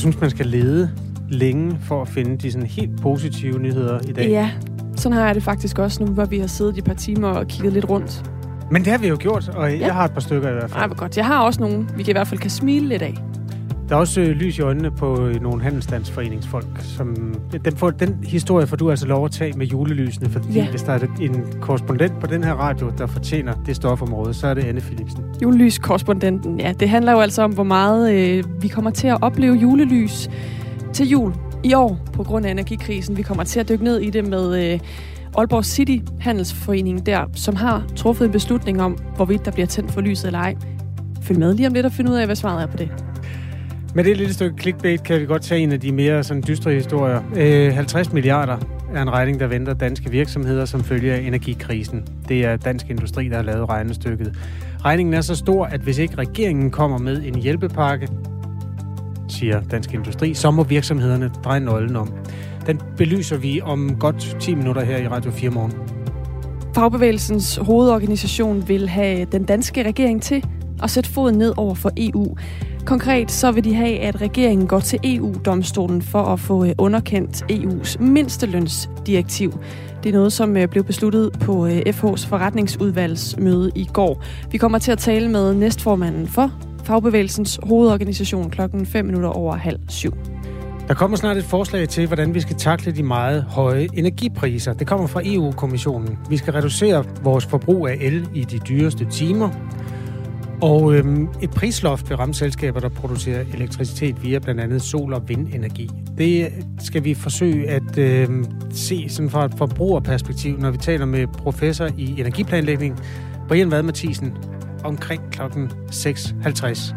Jeg synes, man skal lede længe for at finde de sådan helt positive nyheder i dag. Ja, sådan har jeg det faktisk også nu, hvor vi har siddet i et par timer og kigget lidt rundt. Men det har vi jo gjort, og ja. jeg har et par stykker i hvert fald. Ej, hvor godt. Jeg har også nogle, vi kan i hvert fald kan smile lidt af. Der er også øh, lys i øjnene på øh, nogle handelsstandsforeningsfolk. Som, den, får, den historie får du altså lov at tage med julelysene, fordi ja. hvis der er en korrespondent på den her radio, der fortjener det stofområde, så er det Anne Philipsen. Julelyskorrespondenten, ja. Det handler jo altså om, hvor meget øh, vi kommer til at opleve julelys til jul i år på grund af energikrisen. Vi kommer til at dykke ned i det med øh, Aalborg City Handelsforening der, som har truffet en beslutning om, hvorvidt der bliver tændt for lyset eller ej. Følg med lige om lidt og find ud af, hvad svaret er på det. Med det lille stykke clickbait kan vi godt tage en af de mere sådan dystre historier. Øh, 50 milliarder er en regning, der venter danske virksomheder som følge af energikrisen. Det er Dansk Industri, der har lavet regnestykket. Regningen er så stor, at hvis ikke regeringen kommer med en hjælpepakke, siger Dansk Industri, så må virksomhederne dreje nøglen om. Den belyser vi om godt 10 minutter her i Radio 4 morgen. Fagbevægelsens hovedorganisation vil have den danske regering til at sætte foden ned over for EU. Konkret så vil de have, at regeringen går til EU-domstolen for at få øh, underkendt EU's mindstelønsdirektiv. Det er noget, som øh, blev besluttet på øh, FH's forretningsudvalgsmøde i går. Vi kommer til at tale med næstformanden for Fagbevægelsens hovedorganisation klokken 5 minutter over halv syv. Der kommer snart et forslag til, hvordan vi skal takle de meget høje energipriser. Det kommer fra EU-kommissionen. Vi skal reducere vores forbrug af el i de dyreste timer. Og øhm, et prisloft vil ramme selskaber, der producerer elektricitet via blandt andet sol- og vindenergi. Det skal vi forsøge at øhm, se sådan fra et forbrugerperspektiv, når vi taler med professor i energiplanlægning, Brian Vad Mathisen, omkring klokken 6.50.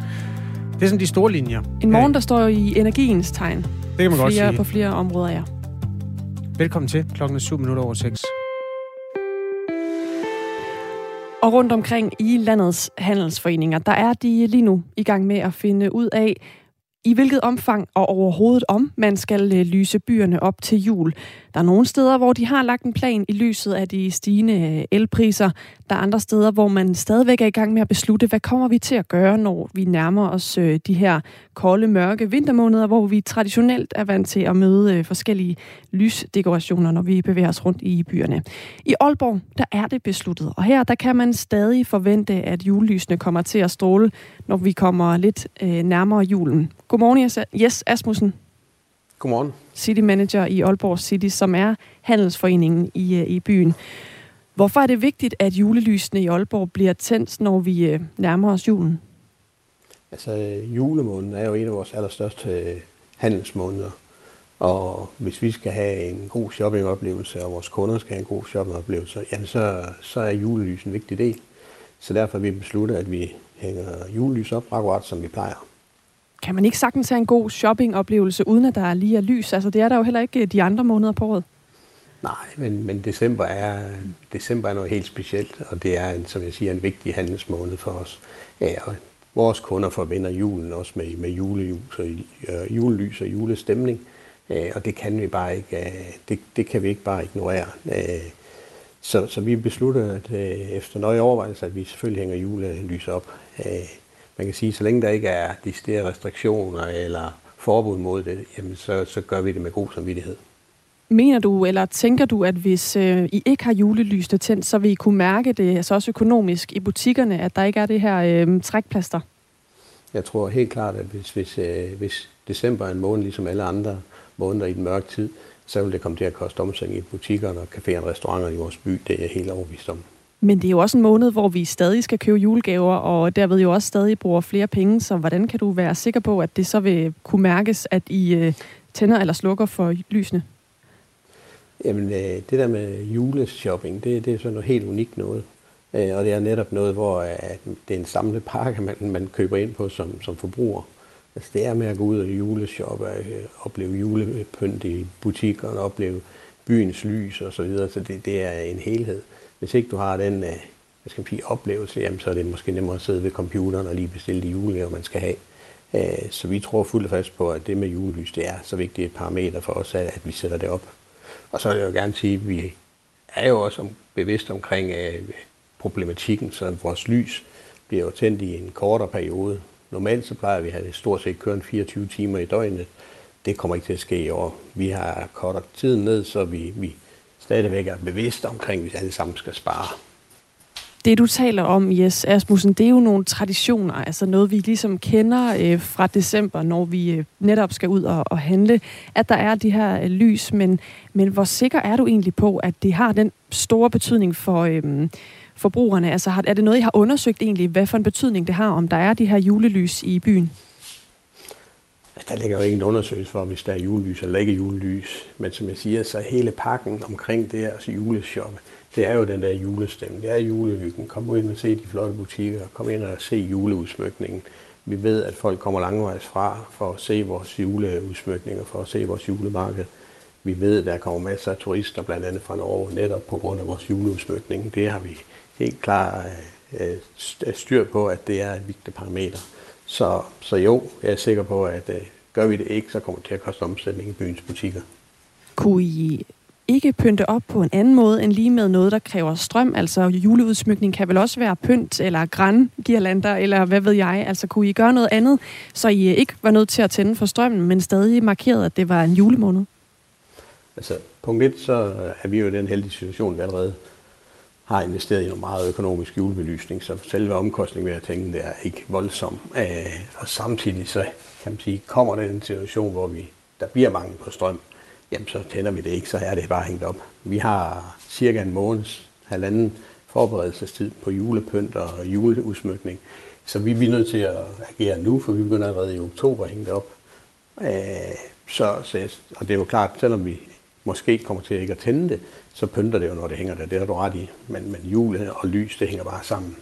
Det er sådan de store linjer. En morgen, der står jo i energiens tegn. Det kan man flere, godt sige. På flere områder, ja. Velkommen til klokken 7 minutter over 6. Og rundt omkring i landets handelsforeninger, der er de lige nu i gang med at finde ud af, i hvilket omfang og overhovedet om man skal øh, lyse byerne op til jul. Der er nogle steder, hvor de har lagt en plan i lyset af de stigende øh, elpriser. Der er andre steder, hvor man stadigvæk er i gang med at beslutte, hvad kommer vi til at gøre, når vi nærmer os øh, de her kolde, mørke vintermåneder, hvor vi traditionelt er vant til at møde forskellige lysdekorationer, når vi bevæger os rundt i byerne. I Aalborg, der er det besluttet, og her der kan man stadig forvente, at julelysene kommer til at stråle, når vi kommer lidt nærmere julen. Godmorgen, Jes Asmussen. Godmorgen. City Manager i Aalborg City, som er handelsforeningen i, øh, i byen. Hvorfor er det vigtigt, at julelysene i Aalborg bliver tændt, når vi øh, nærmer os julen? Altså, julemåneden er jo en af vores allerstørste øh, handelsmåneder. Og hvis vi skal have en god shoppingoplevelse, og vores kunder skal have en god shoppingoplevelse, jamen så, så er julelys en vigtig del. Så derfor har vi besluttet, at vi hænger julelys op, akkurat som vi plejer. Kan man ikke sagtens have en god shoppingoplevelse, uden at der lige er lys? Altså, det er der jo heller ikke øh, de andre måneder på året. Nej, men, men december, er, december er noget helt specielt, og det er, en, som jeg siger, en vigtig handelsmåned for os. Ja, og vores kunder forbinder julen også med, med julelys, og, øh, julelys og julestemning, øh, og det kan vi bare ikke, øh, det, det kan vi ikke bare ignorere. Øh, så, så vi besluttede, at øh, efter nøje overvejelse, at vi selvfølgelig hænger julelys op. Øh, man kan sige, så længe der ikke er de steder restriktioner eller forbud mod det, jamen så, så gør vi det med god samvittighed. Mener du, eller tænker du, at hvis øh, I ikke har julelysene tændt, så vil I kunne mærke det altså også økonomisk i butikkerne, at der ikke er det her øh, trækplaster? Jeg tror helt klart, at hvis, hvis, øh, hvis december er en måned, ligesom alle andre måneder i den mørke tid, så vil det komme til at koste omsætning i butikkerne og caféer og restauranter i vores by. Det er jeg helt overbevist om. Men det er jo også en måned, hvor vi stadig skal købe julegaver, og derved jo også stadig bruger flere penge. Så hvordan kan du være sikker på, at det så vil kunne mærkes, at I øh, tænder eller slukker for lysene? Jamen, øh, det der med juleshopping, det, det er sådan noget helt unikt noget. Øh, og det er netop noget, hvor at det er en samlet pakke, man, man køber ind på som, som forbruger. Altså, det er med at gå ud og juleshoppe, opleve julepynt i butikkerne, opleve byens lys og så videre. Så det, det er en helhed. Hvis ikke du har den øh, hvad skal man sige, oplevelse, jamen, så er det måske nemmere at sidde ved computeren og lige bestille de julegaver, man skal have. Øh, så vi tror fuldt og fast på, at det med julelys, det er så vigtigt et parameter for os, at vi sætter det op. Og så vil jeg jo gerne sige, at vi er jo også bevidst omkring øh, problematikken, så vores lys bliver jo tændt i en kortere periode. Normalt så plejer vi at have det stort set kørende 24 timer i døgnet. Det kommer ikke til at ske i år. Vi har kortet tiden ned, så vi, vi stadigvæk er bevidst omkring, at vi alle sammen skal spare. Det, du taler om, Jes Asmussen, det er jo nogle traditioner, altså noget, vi ligesom kender øh, fra december, når vi øh, netop skal ud og, og handle, at der er de her øh, lys, men, men hvor sikker er du egentlig på, at det har den store betydning for øh, forbrugerne? Altså har, er det noget, I har undersøgt egentlig, hvad for en betydning det har, om der er de her julelys i byen? Der ligger jo ingen undersøgelse for, hvis der er julelys eller ikke julelys. Men som jeg siger, så hele pakken omkring det her altså juleshoppe, det er jo den der julestemning. Det er julehyggen. Kom ind og se de flotte butikker. Kom ind og se juleudsmykningen. Vi ved, at folk kommer langvejs fra for at se vores juleudsmykninger, for at se vores julemarked. Vi ved, at der kommer masser af turister, blandt andet fra Norge, netop på grund af vores juleudsmykning. Det har vi helt klart øh, øh, styr på, at det er et vigtigt parameter. Så, så jo, jeg er sikker på, at øh, gør vi det ikke, så kommer det til at koste omsætning i byens butikker. Kunne I ikke pynte op på en anden måde end lige med noget, der kræver strøm? Altså juleudsmykning kan vel også være pynt eller grangirlander, eller hvad ved jeg? Altså kunne I gøre noget andet, så I ikke var nødt til at tænde for strømmen, men stadig markerede, at det var en julemåned? Altså punkt 1, så er vi jo i den heldige situation, vi allerede har investeret i noget meget økonomisk julebelysning, så selve omkostningen ved at tænke, det er ikke voldsom. Øh, og samtidig så kan man sige, kommer der en situation, hvor vi, der bliver mangel på strøm, jamen så tænder vi det ikke, så er det bare hængt op. Vi har cirka en måneds, halvanden forberedelsestid på julepynt og juleudsmykning, så vi, vi er nødt til at agere nu, for vi begynder allerede i oktober at hænge det op. Øh, så, så, og det er jo klart, selvom vi måske kommer til ikke at tænde det, så pynter det jo, når det hænger der. Det har du ret i. Men, men jul og lys, det hænger bare sammen.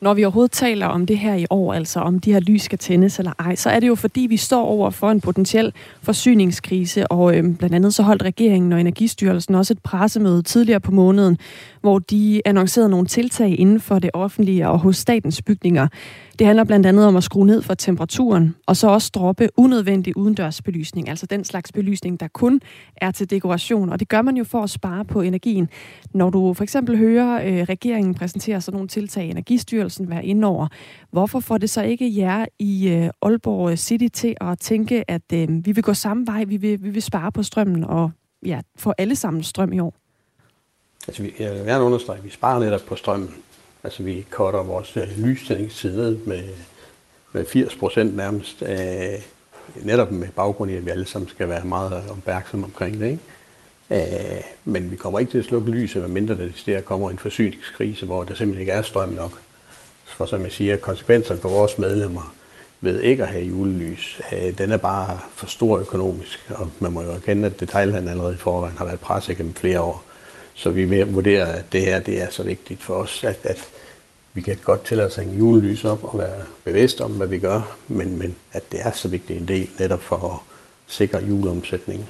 Når vi overhovedet taler om det her i år, altså om de her lys skal tændes eller ej, så er det jo fordi, vi står over for en potentiel forsyningskrise, og øhm, blandt andet så holdt regeringen og Energistyrelsen også et pressemøde tidligere på måneden, hvor de annoncerede nogle tiltag inden for det offentlige og hos statens bygninger. Det handler blandt andet om at skrue ned for temperaturen, og så også droppe unødvendig udendørsbelysning, altså den slags belysning, der kun er til dekoration. Og det gør man jo for at spare på energien. Når du for eksempel hører øh, regeringen præsentere sådan nogle tiltag, Energistyrelsen være inde over, hvorfor får det så ikke jer i øh, Aalborg City til at tænke, at øh, vi vil gå samme vej, vi vil, vi vil spare på strømmen og ja, få alle sammen strøm i år? Altså, jeg vil gerne understrege, at vi sparer netop på strømmen. Altså vi korter vores øh, lystændingstid ned med, med 80 procent nærmest, øh, netop med baggrund i, at vi alle sammen skal være meget opmærksomme omkring det. Ikke? Øh, men vi kommer ikke til at slukke lyset, medmindre der kommer en forsyningskrise, hvor der simpelthen ikke er strøm nok. For som jeg siger, konsekvenserne for vores medlemmer ved ikke at have julelys, øh, den er bare for stor økonomisk, og man må jo erkende, at detaljhandlen allerede i forvejen har været presset gennem flere år. Så vi vurderer, at det her det er så vigtigt for os, at, at vi kan godt tillade os en julelys op og være bevidste om, hvad vi gør, men, men at det er så vigtig en del netop for at sikre juleomsætningen.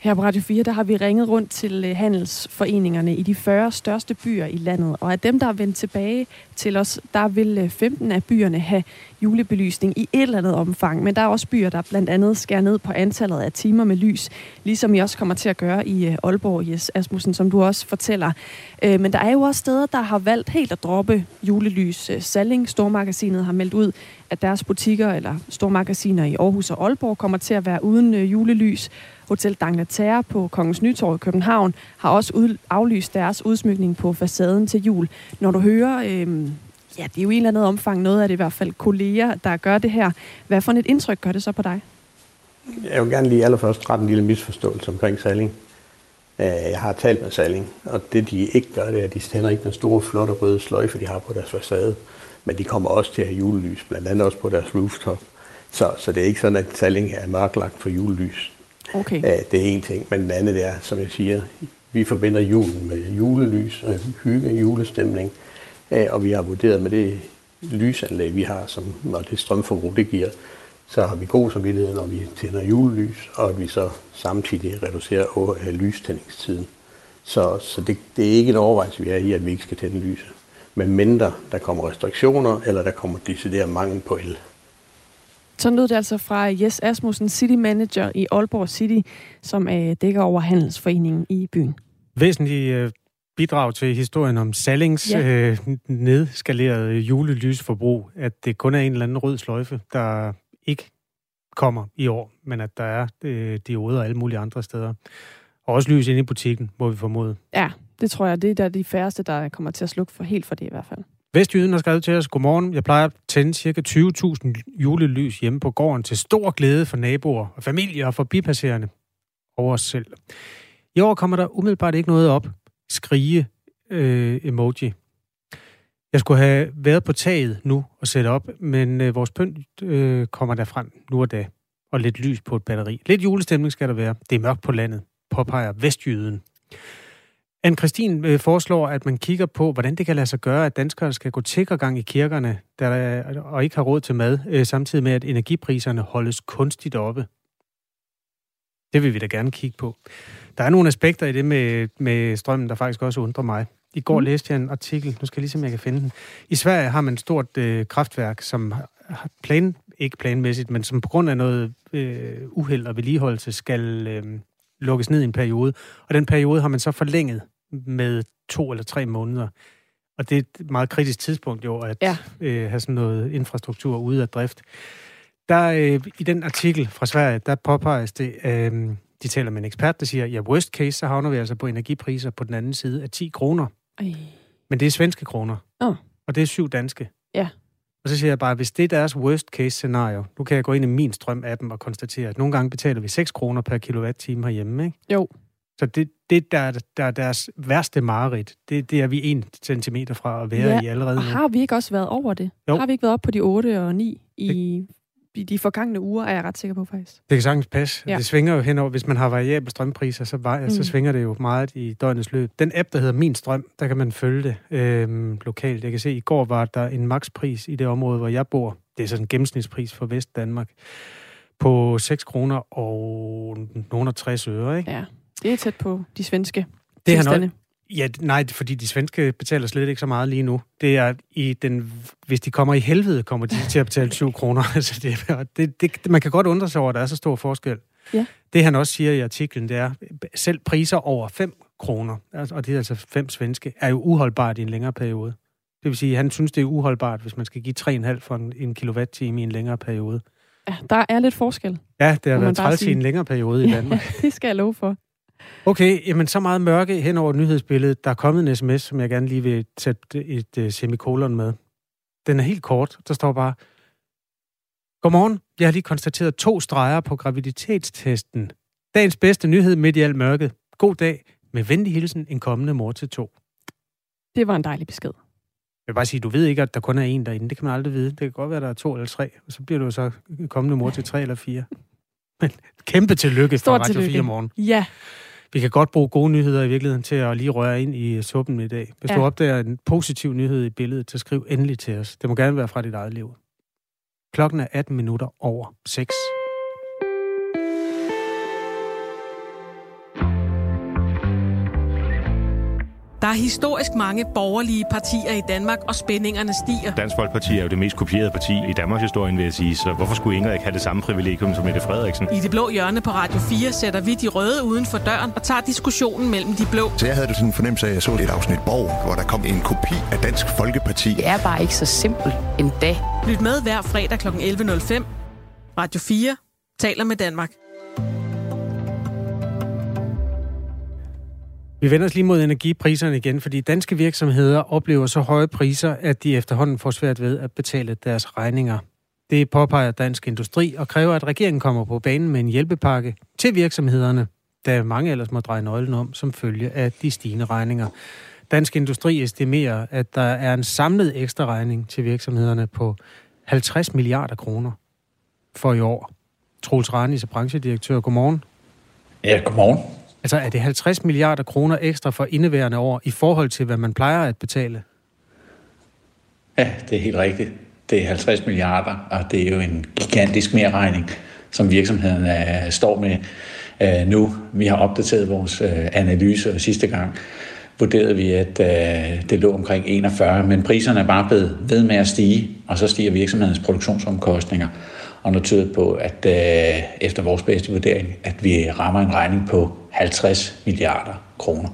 Her på Radio 4, der har vi ringet rundt til øh, handelsforeningerne i de 40 største byer i landet. Og af dem, der er vendt tilbage til os, der vil øh, 15 af byerne have julebelysning i et eller andet omfang. Men der er også byer, der blandt andet skærer ned på antallet af timer med lys, ligesom I også kommer til at gøre i øh, Aalborg, Jes Asmussen, som du også fortæller. Men der er jo også steder, der har valgt helt at droppe julelys. Salling, Stormagasinet, har meldt ud, at deres butikker eller stormagasiner i Aarhus og Aalborg kommer til at være uden øh, julelys. Hotel D'Angleterre på Kongens Nytorv i København har også ud, aflyst deres udsmykning på facaden til jul. Når du hører, øh, ja, det er jo i en eller anden omfang noget af det i hvert fald kolleger, der gør det her. Hvad for et indtryk gør det så på dig? Jeg vil gerne lige allerførst rette en lille misforståelse omkring Salling. Øh, jeg har talt med Salling, og det de ikke gør, det er, at de tænder ikke den store, flotte røde sløjfe, de har på deres facade. Men de kommer også til at have julelys, blandt andet også på deres rooftop. Så, så det er ikke sådan, at Salling er mørklagt for julelys. Okay. Det er en ting, men den anden er, som jeg siger, vi forbinder julen med julelys og hygge, julestemning, og vi har vurderet med det lysanlæg, vi har, som, når det strømforbrug det giver, så har vi god samvittighed, når vi tænder julelys, og at vi så samtidig reducerer øh, lystændingstiden. Så, så det, det er ikke en overvejelse, vi er i, at vi ikke skal tænde lyset. Men mindre der kommer restriktioner, eller der kommer decideret mangel på el. Så lød det altså fra Jes Asmussen, City Manager i Aalborg City, som er dækker over Handelsforeningen i byen. Væsentlige øh, bidrag til historien om Sallings ja. øh, nedskalerede julelysforbrug, at det kun er en eller anden rød sløjfe, der ikke kommer i år, men at der er øh, dioder og alle mulige andre steder. Og også lys inde i butikken, må vi formode. Ja, det tror jeg, det er der de færreste, der kommer til at slukke for helt for det i hvert fald. Vestjyden har skrevet til os, godmorgen. Jeg plejer at tænde ca. 20.000 julelys hjemme på gården til stor glæde for naboer og familier og forbipasserende over os selv. I år kommer der umiddelbart ikke noget op. Skrige øh, emoji. Jeg skulle have været på taget nu og sætte op, men øh, vores pynt øh, kommer der frem nu og da. Og lidt lys på et batteri. Lidt julestemning skal der være. Det er mørkt på landet, påpeger Vestjyden anne Christine øh, foreslår, at man kigger på, hvordan det kan lade sig gøre, at danskere skal gå gang i kirkerne der, og ikke har råd til mad, øh, samtidig med, at energipriserne holdes kunstigt oppe. Det vil vi da gerne kigge på. Der er nogle aspekter i det med, med strømmen, der faktisk også undrer mig. I går mm. læste jeg en artikel, nu skal jeg lige se, om jeg kan finde den. I Sverige har man et stort øh, kraftværk, som har plan, ikke planmæssigt, men som på grund af noget øh, uheld og vedligeholdelse skal øh, lukkes ned i en periode. Og den periode har man så forlænget med to eller tre måneder. Og det er et meget kritisk tidspunkt jo, at ja. øh, have sådan noget infrastruktur ude af drift. Der øh, i den artikel fra Sverige, der påpeges det, øh, de taler med en ekspert, der siger, ja, worst case, så havner vi altså på energipriser på den anden side af 10 kroner. Ej. Men det er svenske kroner. Oh. Og det er syv danske. Ja. Og så siger jeg bare, hvis det er deres worst case scenario, nu kan jeg gå ind i min strøm af dem og konstatere, at nogle gange betaler vi 6 kroner per kilowatt-time herhjemme, ikke? Jo. Så det, det der, der er deres værste mareridt, det, det er vi en centimeter fra at være ja, i allerede nu. har vi ikke også været over det? Jo. Har vi ikke været op på de 8 og 9 i i de forgangne uger, er jeg ret sikker på faktisk. Det kan sagtens passe. Ja. Det svinger jo henover. Hvis man har variable strømpriser, så, var, mm. så svinger det jo meget i døgnets løb. Den app, der hedder Min Strøm, der kan man følge det øhm, lokalt. Jeg kan se, at i går var der en makspris i det område, hvor jeg bor. Det er sådan en gennemsnitspris for Vestdanmark på 6 kroner og nogle 60 øre, ikke? Ja, det er tæt på de svenske det er nok, Ja, nej, fordi de svenske betaler slet ikke så meget lige nu. Det er i den, hvis de kommer i helvede, kommer de til at betale 7 kroner. altså det, det, det, man kan godt undre sig over, at der er så stor forskel. Ja. Det han også siger i artiklen, det er, selv priser over 5 kroner, altså, og det er altså 5 svenske, er jo uholdbart i en længere periode. Det vil sige, at han synes, det er uholdbart, hvis man skal give 3,5 for en, en kilowatt-time i en længere periode. Ja, der er lidt forskel. Ja, det har været træls i en længere periode i Danmark. Ja, det skal jeg love for. Okay, jamen så meget mørke hen over nyhedsbilledet. Der er kommet en sms, som jeg gerne lige vil sætte et uh, semikolon med. Den er helt kort. Der står bare, Godmorgen. Jeg har lige konstateret to streger på graviditetstesten. Dagens bedste nyhed midt i alt mørket. God dag. Med venlig hilsen en kommende mor til to. Det var en dejlig besked. Jeg vil bare sige, du ved ikke, at der kun er en derinde. Det kan man aldrig vide. Det kan godt være, at der er to eller tre. Og så bliver du så kommende mor til tre eller fire. Men kæmpe tillykke for Radio tillykke. 4 morgen. Ja. Vi kan godt bruge gode nyheder i virkeligheden til at lige røre ind i suppen i dag. Hvis ja. du opdager en positiv nyhed i billedet, så skriv endelig til os. Det må gerne være fra dit eget liv. Klokken er 18 minutter over 6. Der er historisk mange borgerlige partier i Danmark, og spændingerne stiger. Dansk Folkeparti er jo det mest kopierede parti i Danmarks historie, vil jeg sige, så hvorfor skulle Ingrid ikke have det samme privilegium som Mette Frederiksen? I det blå hjørne på Radio 4 sætter vi de røde uden for døren og tager diskussionen mellem de blå. Så jeg havde det sådan en fornemmelse af, at jeg så et afsnit Borg, hvor der kom en kopi af Dansk Folkeparti. Det er bare ikke så simpelt endda. Lyt med hver fredag kl. 11.05. Radio 4 taler med Danmark. Vi vender os lige mod energipriserne igen, fordi danske virksomheder oplever så høje priser, at de efterhånden får svært ved at betale deres regninger. Det påpeger Dansk Industri og kræver, at regeringen kommer på banen med en hjælpepakke til virksomhederne, da mange ellers må dreje nøglen om som følge af de stigende regninger. Dansk Industri estimerer, at der er en samlet ekstra regning til virksomhederne på 50 milliarder kroner for i år. Troels Ranis er branchedirektør. Godmorgen. Ja, godmorgen. Altså er det 50 milliarder kroner ekstra for indeværende år i forhold til, hvad man plejer at betale? Ja, det er helt rigtigt. Det er 50 milliarder, og det er jo en gigantisk merregning, som virksomheden øh, står med uh, nu. Vi har opdateret vores uh, analyse, og sidste gang vurderede vi, at øh, det lå omkring 41, men priserne er bare blevet ved med at stige, og så stiger virksomhedens produktionsomkostninger og nu tyder på, at øh, efter vores bedste vurdering, at vi rammer en regning på 50 milliarder kroner.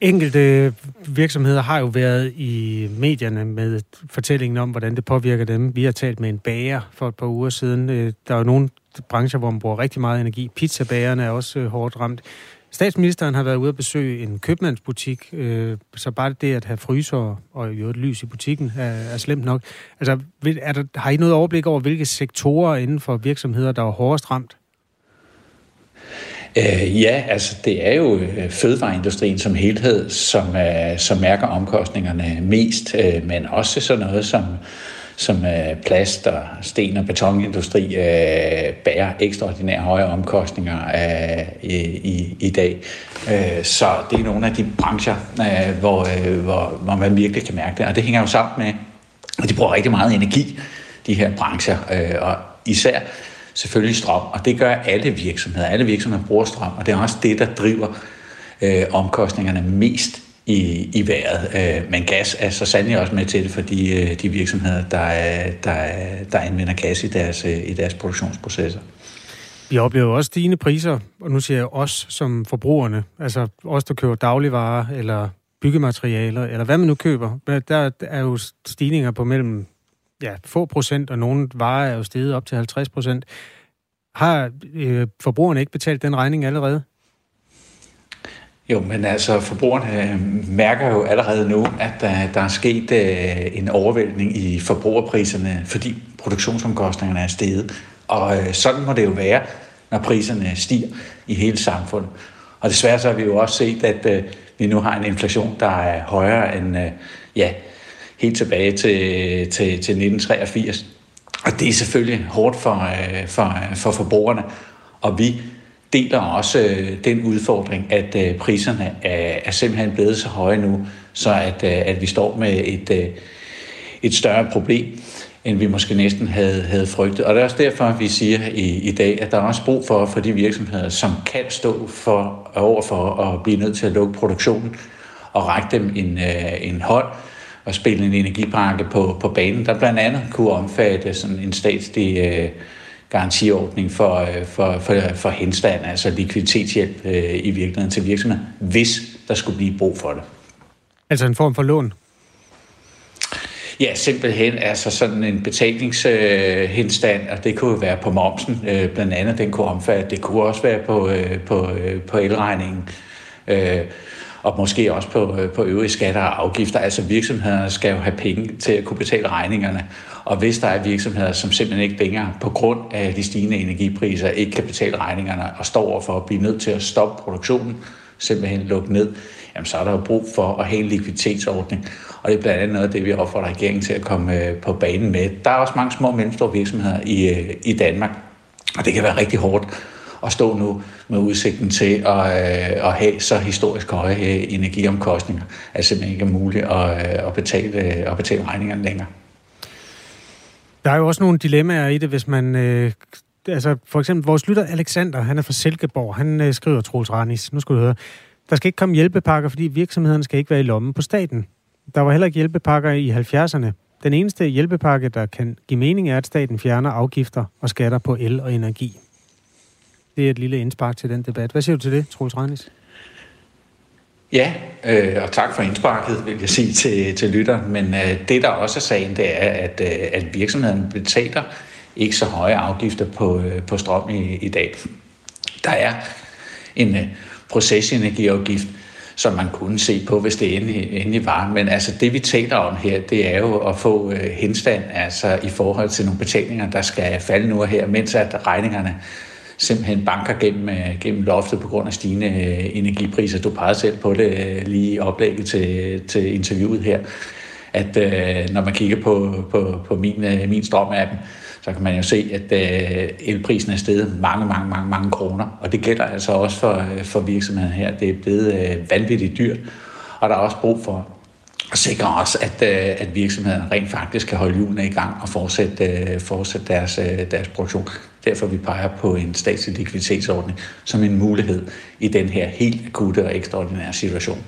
Enkelte virksomheder har jo været i medierne med fortællingen om, hvordan det påvirker dem. Vi har talt med en bager for et par uger siden. Øh, der er jo nogle brancher, hvor man bruger rigtig meget energi. Pizzabagerne er også øh, hårdt ramt. Statsministeren har været ude at besøge en købmandsbutik, øh, så bare det at have fryser og jo et lys i butikken er, er slemt nok. Altså, er der, har I noget overblik over, hvilke sektorer inden for virksomheder, der er hårdest ramt? Øh, ja, altså det er jo øh, fødevareindustrien som helhed, som, øh, som mærker omkostningerne mest, øh, men også sådan noget som, som øh, plast og sten- og betonindustri øh, bærer ekstraordinære høje omkostninger øh, i, i, i dag. Øh, så det er nogle af de brancher, øh, hvor, øh, hvor, hvor man virkelig kan mærke det, og det hænger jo sammen med, at de bruger rigtig meget energi, de her brancher, øh, og især selvfølgelig strøm, og det gør alle virksomheder. Alle virksomheder bruger strøm, og det er også det, der driver øh, omkostningerne mest i, i vejret. Øh, men gas er så sandelig også med til det fordi øh, de virksomheder, der, der, der anvender gas i deres, øh, i deres produktionsprocesser. Vi oplever også stigende priser, og nu siger jeg os som forbrugerne, altså os, der køber dagligvarer eller byggematerialer, eller hvad man nu køber. Der er jo stigninger på mellem ja, få procent, og nogle varer er jo steget op til 50 procent. Har øh, forbrugerne ikke betalt den regning allerede? Jo, men altså forbrugerne øh, mærker jo allerede nu, at der, der er sket øh, en overvældning i forbrugerpriserne, fordi produktionsomkostningerne er steget. Og øh, sådan må det jo være, når priserne stiger i hele samfundet. Og desværre så har vi jo også set, at øh, vi nu har en inflation, der er højere end øh, ja, helt tilbage til, til, til 1983. Og det er selvfølgelig hårdt for, øh, for, for forbrugerne. Og vi deler også øh, den udfordring, at øh, priserne er, er simpelthen blevet så høje nu, så at, at vi står med et, et større problem, end vi måske næsten havde, havde frygtet. Og det er også derfor, vi siger i, i dag, at der er også brug for, for de virksomheder, som kan stå for, over for at blive nødt til at lukke produktionen, og række dem en, en hånd, at spille en energipakke på, på banen, der blandt andet kunne omfatte sådan en statslig øh, garantiordning for, øh, for, for, for henstand, altså likviditetshjælp øh, i virkeligheden til virksomheden, hvis der skulle blive brug for det. Altså en form for lån? Ja, simpelthen altså sådan en betalingshenstand, øh, og det kunne være på momsen, øh, blandt andet den kunne omfatte, det kunne også være på, øh, på, øh, på elregningen. Øh, og måske også på, øh, på øvrige skatter og afgifter. Altså virksomhederne skal jo have penge til at kunne betale regningerne. Og hvis der er virksomheder, som simpelthen ikke længere på grund af de stigende energipriser ikke kan betale regningerne og står over for at blive nødt til at stoppe produktionen, simpelthen lukke ned, jamen så er der jo brug for at have en likviditetsordning. Og det er blandt andet noget af det, vi opfordrer regeringen til at komme øh, på banen med. Der er også mange små og mellemstore virksomheder i, øh, i Danmark, og det kan være rigtig hårdt at stå nu med udsigten til at, øh, at have så historisk høje øh, energiomkostninger, at det simpelthen ikke er muligt at, øh, at, betale, øh, at betale regningerne længere. Der er jo også nogle dilemmaer i det, hvis man... Øh, altså for eksempel vores lytter Alexander, han er fra Silkeborg, han øh, skriver Troels Ranis, nu skal du høre, der skal ikke komme hjælpepakker, fordi virksomhederne skal ikke være i lommen på staten. Der var heller ikke hjælpepakker i 70'erne. Den eneste hjælpepakke, der kan give mening, er, at staten fjerner afgifter og skatter på el og energi. Det er et lille indspark til den debat. Hvad siger du til det, Troels Reinis? Ja, øh, og tak for indsparket, vil jeg sige til, til lytter. Men øh, det, der også er sagen, det er, at, øh, at virksomheden betaler ikke så høje afgifter på, øh, på strøm i, i dag. Der er en øh, procesenergiafgift, som man kunne se på, hvis det endelig, endelig var. Men altså det, vi taler om her, det er jo at få øh, henstand altså i forhold til nogle betalinger, der skal falde nu og her, mens at regningerne simpelthen banker gennem, øh, gennem loftet på grund af stigende øh, energipriser. Du pegede selv på det øh, lige i oplægget til, til interviewet her, at når man kigger på, på, på min, min strøm-appen, så kan man jo se, at elprisen er steget mange, mange, mange, mange kroner. Og det gælder altså også for, for virksomheden her. Det er blevet vanvittigt dyrt, og der er også brug for at sikre også, at, at virksomhederne rent faktisk kan holde hjulene i gang og fortsætte, fortsætte deres, deres produktion. Derfor vi peger på en statslig likviditetsordning som en mulighed i den her helt akutte og ekstraordinære situation.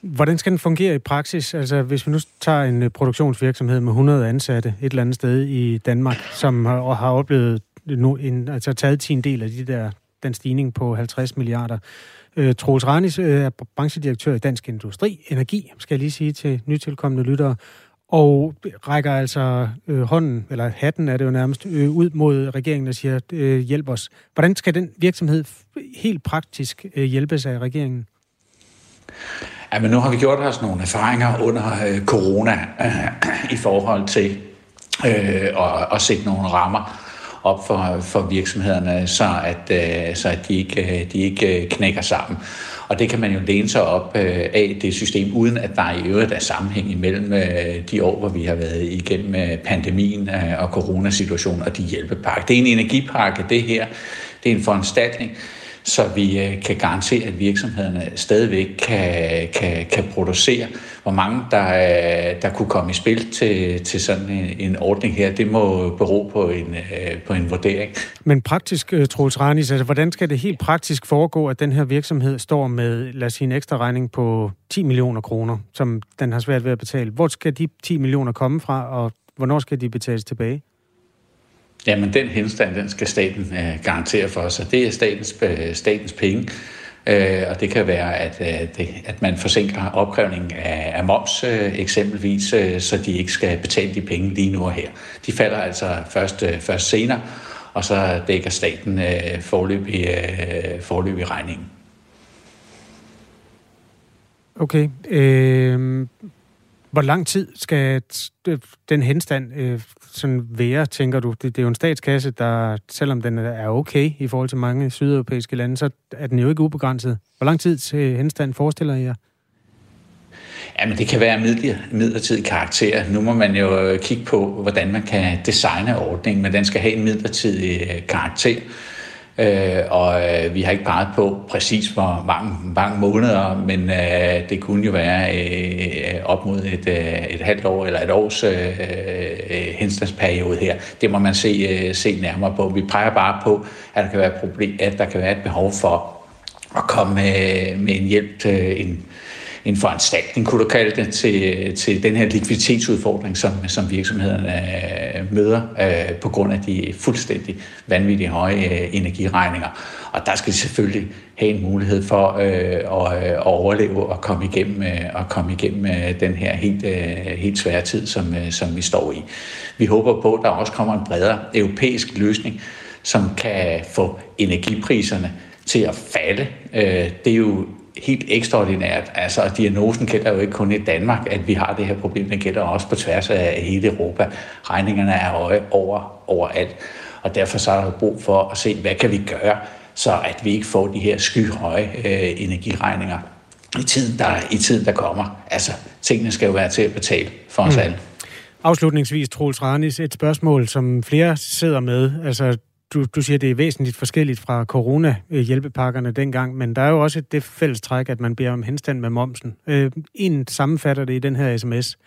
Hvordan skal den fungere i praksis? Altså, hvis vi nu tager en øh, produktionsvirksomhed med 100 ansatte et eller andet sted i Danmark, som har, har oplevet nu en, altså taget til en del af de der den stigning på 50 milliarder. Øh, Troels Ranis øh, er branchedirektør i Dansk Industri, Energi, skal jeg lige sige til nytilkommende lyttere, og rækker altså øh, hånden, eller hatten er det jo nærmest, øh, ud mod regeringen og siger, øh, hjælp os. Hvordan skal den virksomhed helt praktisk øh, hjælpes af regeringen? Ja, men nu har vi gjort os nogle erfaringer under øh, corona øh, i forhold til øh, at, at sætte nogle rammer op for, for virksomhederne, så at, øh, så at de, ikke, øh, de ikke øh, knækker sammen. Og det kan man jo læne sig op øh, af det system, uden at der i øvrigt er sammenhæng imellem øh, de år, hvor vi har været igennem øh, pandemien øh, og coronasituationen og de hjælpepakke. Det er en energipakke, det her. Det er en foranstaltning, så vi øh, kan garantere, at virksomhederne stadigvæk kan, kan, kan producere. Hvor mange der, øh, der kunne komme i spil til, til sådan en, en ordning her, det må bero på en, øh, på en vurdering. Men praktisk, Troels Ranis, altså, hvordan skal det helt praktisk foregå, at den her virksomhed står med, lad os sige, en ekstra regning på 10 millioner kroner, som den har svært ved at betale? Hvor skal de 10 millioner komme fra, og hvornår skal de betales tilbage? Jamen, den henstand, den skal staten øh, garantere for os, det er statens, øh, statens penge. Øh, og det kan være, at, øh, det, at man forsinker opkrævningen af, af moms øh, eksempelvis, øh, så de ikke skal betale de penge lige nu og her. De falder altså først, øh, først senere, og så dækker staten øh, i øh, i regningen. Okay. Øh, hvor lang tid skal øh, den henstand øh, sådan være, tænker du? Det, det er jo en statskasse, der, selvom den er okay i forhold til mange sydeuropæiske lande, så er den jo ikke ubegrænset. Hvor lang tid til henstand forestiller I jer? Jamen, det kan være midlertidig karakter. Nu må man jo øh, kigge på, hvordan man kan designe ordningen, men den skal have en midlertidig karakter. Øh, og øh, vi har ikke peget på præcis hvor mange, mange måneder, men øh, det kunne jo være øh, op mod et, øh, et halvt år eller et års øh, øh, henstandsperiode her. Det må man se, øh, se nærmere på. Vi peger bare på, at der kan være, problem, at der kan være et behov for at komme med, med en hjælp til en, en foranstaltning, kunne du kalde det, til, til den her likviditetsudfordring, som, som virksomhederne øh, møder øh, på grund af de fuldstændig vanvittige høje øh, energiregninger. Og der skal de selvfølgelig have en mulighed for øh, at, øh, at overleve og komme igennem, øh, og komme igennem øh, den her helt, øh, helt svære tid, som, øh, som vi står i. Vi håber på, at der også kommer en bredere europæisk løsning, som kan få energipriserne til at falde. Øh, det er jo helt ekstraordinært. Altså, diagnosen gælder jo ikke kun i Danmark, at vi har det her problem. Den gælder også på tværs af hele Europa. Regningerne er over overalt. Og derfor så er der brug for at se, hvad kan vi gøre, så at vi ikke får de her skyhøje øh, energiregninger i tiden, der, i tiden, der kommer. Altså, tingene skal jo være til at betale for os mm. alle. Afslutningsvis, Troels Ranis, et spørgsmål, som flere sidder med. Altså, du, du siger, det er væsentligt forskelligt fra corona-hjælpepakkerne dengang, men der er jo også det fælles træk, at man beder om henstand med momsen. Øh, en sammenfatter det i den her sms,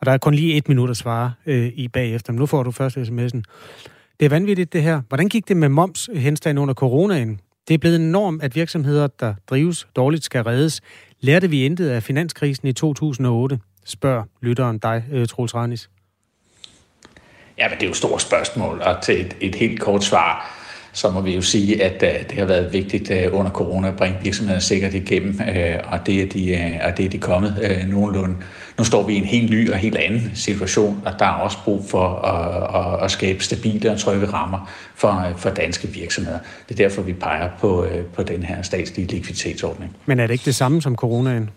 og der er kun lige et minut at svare øh, i bagefter, men nu får du først sms'en. Det er vanvittigt det her. Hvordan gik det med moms henstand under coronaen? Det er blevet en norm, at virksomheder, der drives dårligt, skal reddes. Lærte vi intet af finanskrisen i 2008? Spørg lytteren dig, øh, Troels Ranis. Ja, men det er jo et stort spørgsmål, og til et, et helt kort svar, så må vi jo sige, at uh, det har været vigtigt uh, under corona at bringe virksomheden sikkert igennem, uh, og, det er de, uh, og det er de kommet uh, nogenlunde. Nu står vi i en helt ny og helt anden situation, og der er også brug for at, at, at skabe stabile og trygge rammer for, for danske virksomheder. Det er derfor, vi peger på, uh, på den her statslige likviditetsordning. Men er det ikke det samme som coronaen?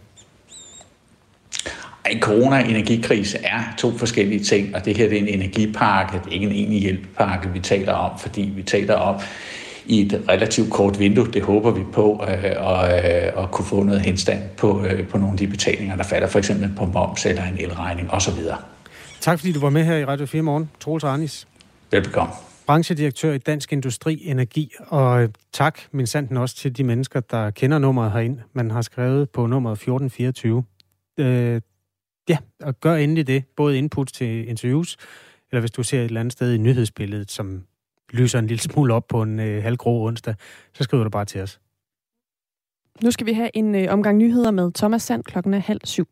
En corona og energikrise er to forskellige ting, og det her det er en energipakke, det er ikke en egentlig hjælpepakke, vi taler om, fordi vi taler om i et relativt kort vindue. Det håber vi på øh, at, øh, at kunne få noget henstand på, øh, på nogle af de betalinger, der falder for eksempel på moms eller en elregning osv. Tak fordi du var med her i Radio 4 morgen. Troels Arnis. Velbekomme. Branchedirektør i Dansk Industri Energi, og tak min sanden også til de mennesker, der kender nummeret herind. Man har skrevet på nummeret 1424. Øh, Ja, og gør endelig det. Både input til interviews, eller hvis du ser et eller andet sted i nyhedsbilledet, som lyser en lille smule op på en øh, halvgrå onsdag, så skriver du bare til os. Nu skal vi have en øh, omgang nyheder med Thomas Sand klokken er halv syv.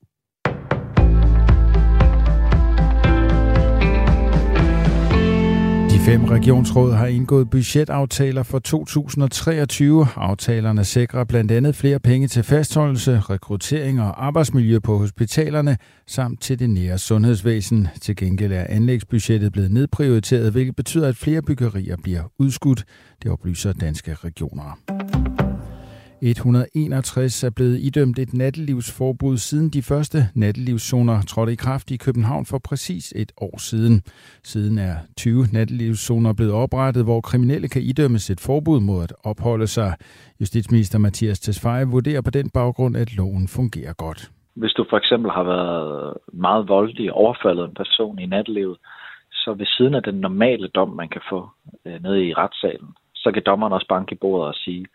Fem regionsråd har indgået budgetaftaler for 2023. Aftalerne sikrer blandt andet flere penge til fastholdelse, rekruttering og arbejdsmiljø på hospitalerne, samt til det nære sundhedsvæsen. Til gengæld er anlægsbudgettet blevet nedprioriteret, hvilket betyder, at flere byggerier bliver udskudt. Det oplyser danske regioner. 161 er blevet idømt et nattelivsforbud siden de første nattelivszoner trådte i kraft i København for præcis et år siden. Siden er 20 nattelivszoner blevet oprettet, hvor kriminelle kan idømmes et forbud mod at opholde sig. Justitsminister Mathias Tesfaye vurderer på den baggrund, at loven fungerer godt. Hvis du for eksempel har været meget voldelig overfaldet en person i nattelivet, så ved siden af den normale dom, man kan få øh, nede i retssalen, så kan dommeren også banke i bordet og sige,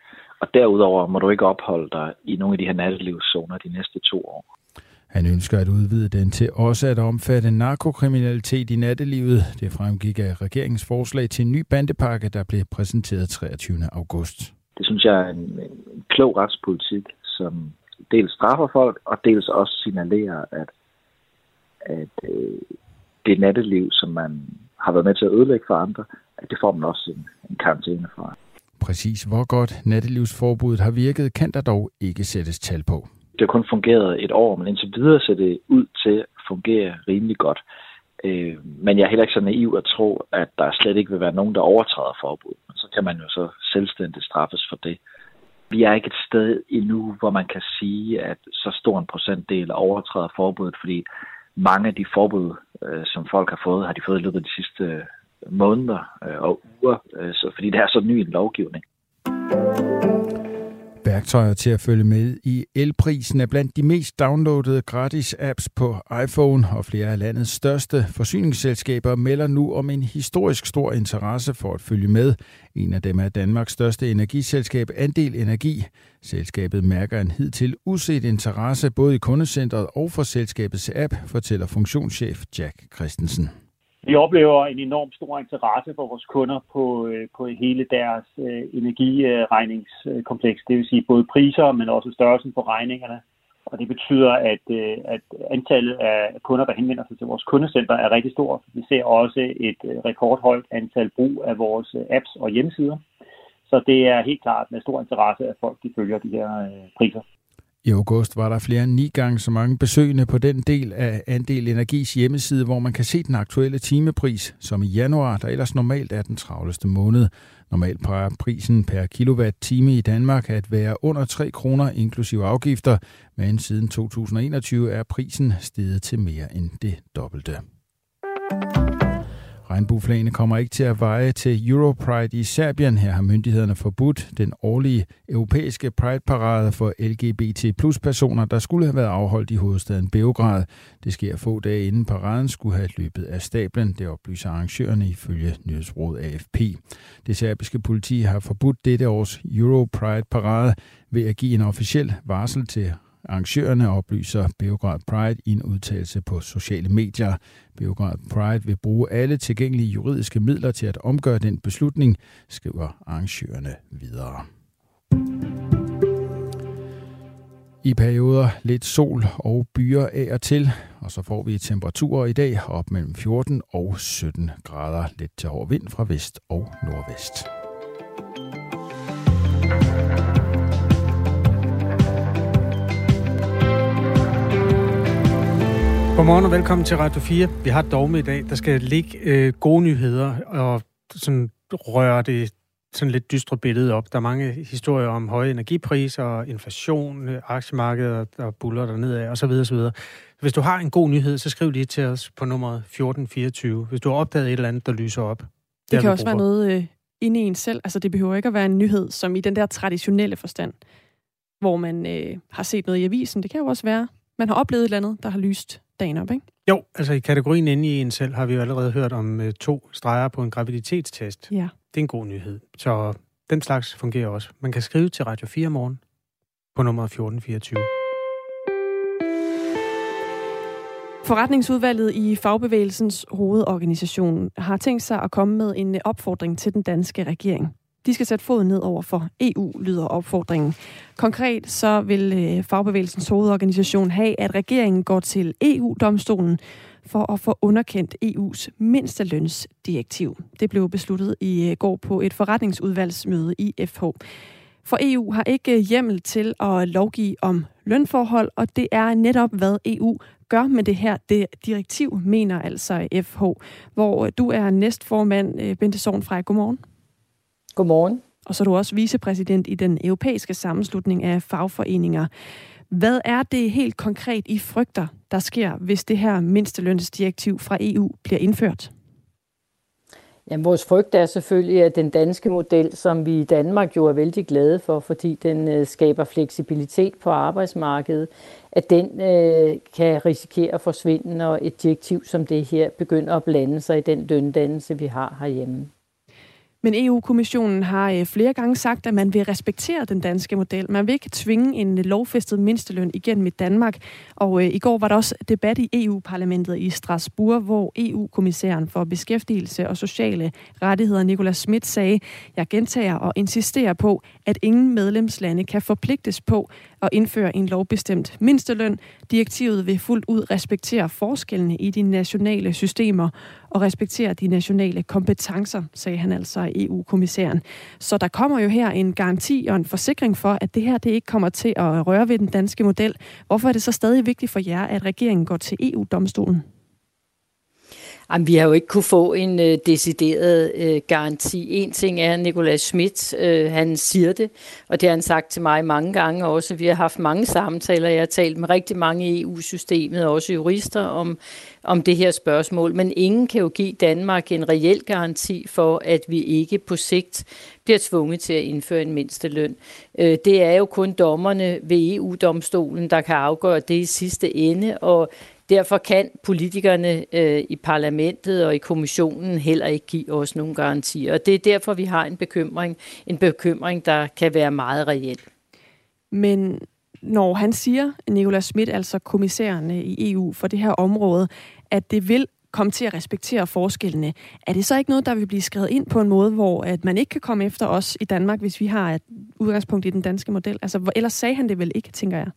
og derudover må du ikke opholde dig i nogle af de her nattelivszoner de næste to år. Han ønsker at udvide den til også at omfatte narkokriminalitet i nattelivet. Det fremgik af regeringens forslag til en ny bandepakke, der blev præsenteret 23. august. Det synes jeg er en, en klog retspolitik, som dels straffer folk, og dels også signalerer, at, at øh, det natteliv, som man har været med til at ødelægge for andre, at det får man også en, en karantæne for. Præcis hvor godt nattelivsforbuddet har virket, kan der dog ikke sættes tal på. Det har kun fungeret et år, men indtil videre ser det ud til at fungere rimelig godt. Øh, men jeg er heller ikke så naiv at tro, at der slet ikke vil være nogen, der overtræder forbuddet. Så kan man jo så selvstændigt straffes for det. Vi er ikke et sted endnu, hvor man kan sige, at så stor en procentdel overtræder forbuddet, fordi mange af de forbud, øh, som folk har fået, har de fået i løbet af de sidste måneder øh, og uger, øh, så, fordi det er så ny en lovgivning. Værktøjer til at følge med i elprisen er blandt de mest downloadede gratis apps på iPhone, og flere af landets største forsyningsselskaber melder nu om en historisk stor interesse for at følge med. En af dem er Danmarks største energiselskab Andel Energi. Selskabet mærker en hidtil uset interesse både i kundecentret og for selskabets app, fortæller funktionschef Jack Christensen. Vi oplever en enorm stor interesse for vores kunder på, øh, på hele deres øh, energiregningskompleks. Det vil sige både priser, men også størrelsen på regningerne. Og det betyder, at, øh, at antallet af kunder, der henvender sig til vores kundecenter, er rigtig stort. Vi ser også et øh, rekordhøjt antal brug af vores øh, apps og hjemmesider. Så det er helt klart med stor interesse, at folk de følger de her priser. I august var der flere end ni gange så mange besøgende på den del af Andel Energis hjemmeside, hvor man kan se den aktuelle timepris, som i januar, der ellers normalt er den travleste måned. Normalt plejer prisen per kilowatt-time i Danmark at være under 3 kroner inklusive afgifter, men siden 2021 er prisen steget til mere end det dobbelte. Regnbueflagene kommer ikke til at veje til Europride i Serbien. Her har myndighederne forbudt den årlige europæiske Pride-parade for LGBT plus personer, der skulle have været afholdt i hovedstaden Beograd. Det sker få dage inden paraden skulle have løbet af stablen. Det oplyser arrangørerne ifølge nyhedsråd AFP. Det serbiske politi har forbudt dette års Europride-parade ved at give en officiel varsel til Arrangørerne oplyser Beograd Pride i en udtalelse på sociale medier. Beograd Pride vil bruge alle tilgængelige juridiske midler til at omgøre den beslutning, skriver arrangørerne videre. I perioder lidt sol og byer af og til, og så får vi temperaturer i dag op mellem 14 og 17 grader. Lidt til hård vind fra vest og nordvest. Godmorgen og velkommen til Radio 4. Vi har et dogme i dag, der skal ligge øh, gode nyheder og sådan røre det sådan lidt dystre billede op. Der er mange historier om høje energipriser, og inflation, aktiemarkedet, der buller der nedad, og så videre, så videre. Hvis du har en god nyhed, så skriv lige til os på nummer 1424, hvis du har opdaget et eller andet, der lyser op. Det, det kan også være noget øh, inde i en selv. Altså, det behøver ikke at være en nyhed, som i den der traditionelle forstand, hvor man øh, har set noget i avisen. Det kan jo også være, man har oplevet et eller andet, der har lyst dagen op, ikke? Jo, altså i kategorien inde i en selv har vi jo allerede hørt om uh, to streger på en graviditetstest. Ja. Det er en god nyhed. Så den slags fungerer også. Man kan skrive til Radio 4 morgen på nummer 1424. Forretningsudvalget i Fagbevægelsens hovedorganisation har tænkt sig at komme med en opfordring til den danske regering. De skal sætte foden ned over for EU, lyder opfordringen. Konkret så vil øh, Fagbevægelsens hovedorganisation have, at regeringen går til EU-domstolen for at få underkendt EU's mindstelønsdirektiv. Det blev besluttet i øh, går på et forretningsudvalgsmøde i FH. For EU har ikke øh, hjemmel til at lovgive om lønforhold, og det er netop, hvad EU gør med det her det direktiv, mener altså FH, hvor du er næstformand, Bente Sorn fra. Godmorgen. Godmorgen. Og så er du også vicepræsident i den europæiske sammenslutning af fagforeninger. Hvad er det helt konkret, I frygter, der sker, hvis det her mindstelønsdirektiv fra EU bliver indført? Jamen, vores frygt er selvfølgelig, at den danske model, som vi i Danmark jo er vældig glade for, fordi den øh, skaber fleksibilitet på arbejdsmarkedet, at den øh, kan risikere at forsvinde, når et direktiv som det her begynder at blande sig i den løndannelse, vi har herhjemme. Men EU-kommissionen har øh, flere gange sagt, at man vil respektere den danske model. Man vil ikke tvinge en øh, lovfæstet mindsteløn igennem i Danmark. Og øh, i går var der også debat i EU-parlamentet i Strasbourg, hvor EU-kommissæren for beskæftigelse og sociale rettigheder, Nicolas Schmidt, sagde, jeg gentager og insisterer på, at ingen medlemslande kan forpligtes på at indføre en lovbestemt mindsteløn. Direktivet vil fuldt ud respektere forskellene i de nationale systemer og respektere de nationale kompetencer, sagde han altså EU-kommissæren. Så der kommer jo her en garanti og en forsikring for, at det her det ikke kommer til at røre ved den danske model. Hvorfor er det så stadig vigtigt for jer, at regeringen går til EU-domstolen? Jamen, vi har jo ikke kunne få en øh, decideret øh, garanti. En ting er, Nikolaj Schmidt, øh, han siger det, og det har han sagt til mig mange gange også. Vi har haft mange samtaler, jeg har talt med rigtig mange i EU-systemet, også jurister, om, om det her spørgsmål. Men ingen kan jo give Danmark en reel garanti for, at vi ikke på sigt bliver tvunget til at indføre en mindsteløn. Øh, det er jo kun dommerne ved EU-domstolen, der kan afgøre det i sidste ende, og Derfor kan politikerne øh, i parlamentet og i kommissionen heller ikke give os nogen garantier. Og det er derfor, vi har en bekymring. En bekymring, der kan være meget reel. Men når han siger, Nicolas Schmidt, altså kommissæren i EU for det her område, at det vil komme til at respektere forskellene. Er det så ikke noget, der vil blive skrevet ind på en måde, hvor at man ikke kan komme efter os i Danmark, hvis vi har et udgangspunkt i den danske model? Altså, ellers sagde han det vel ikke, tænker jeg.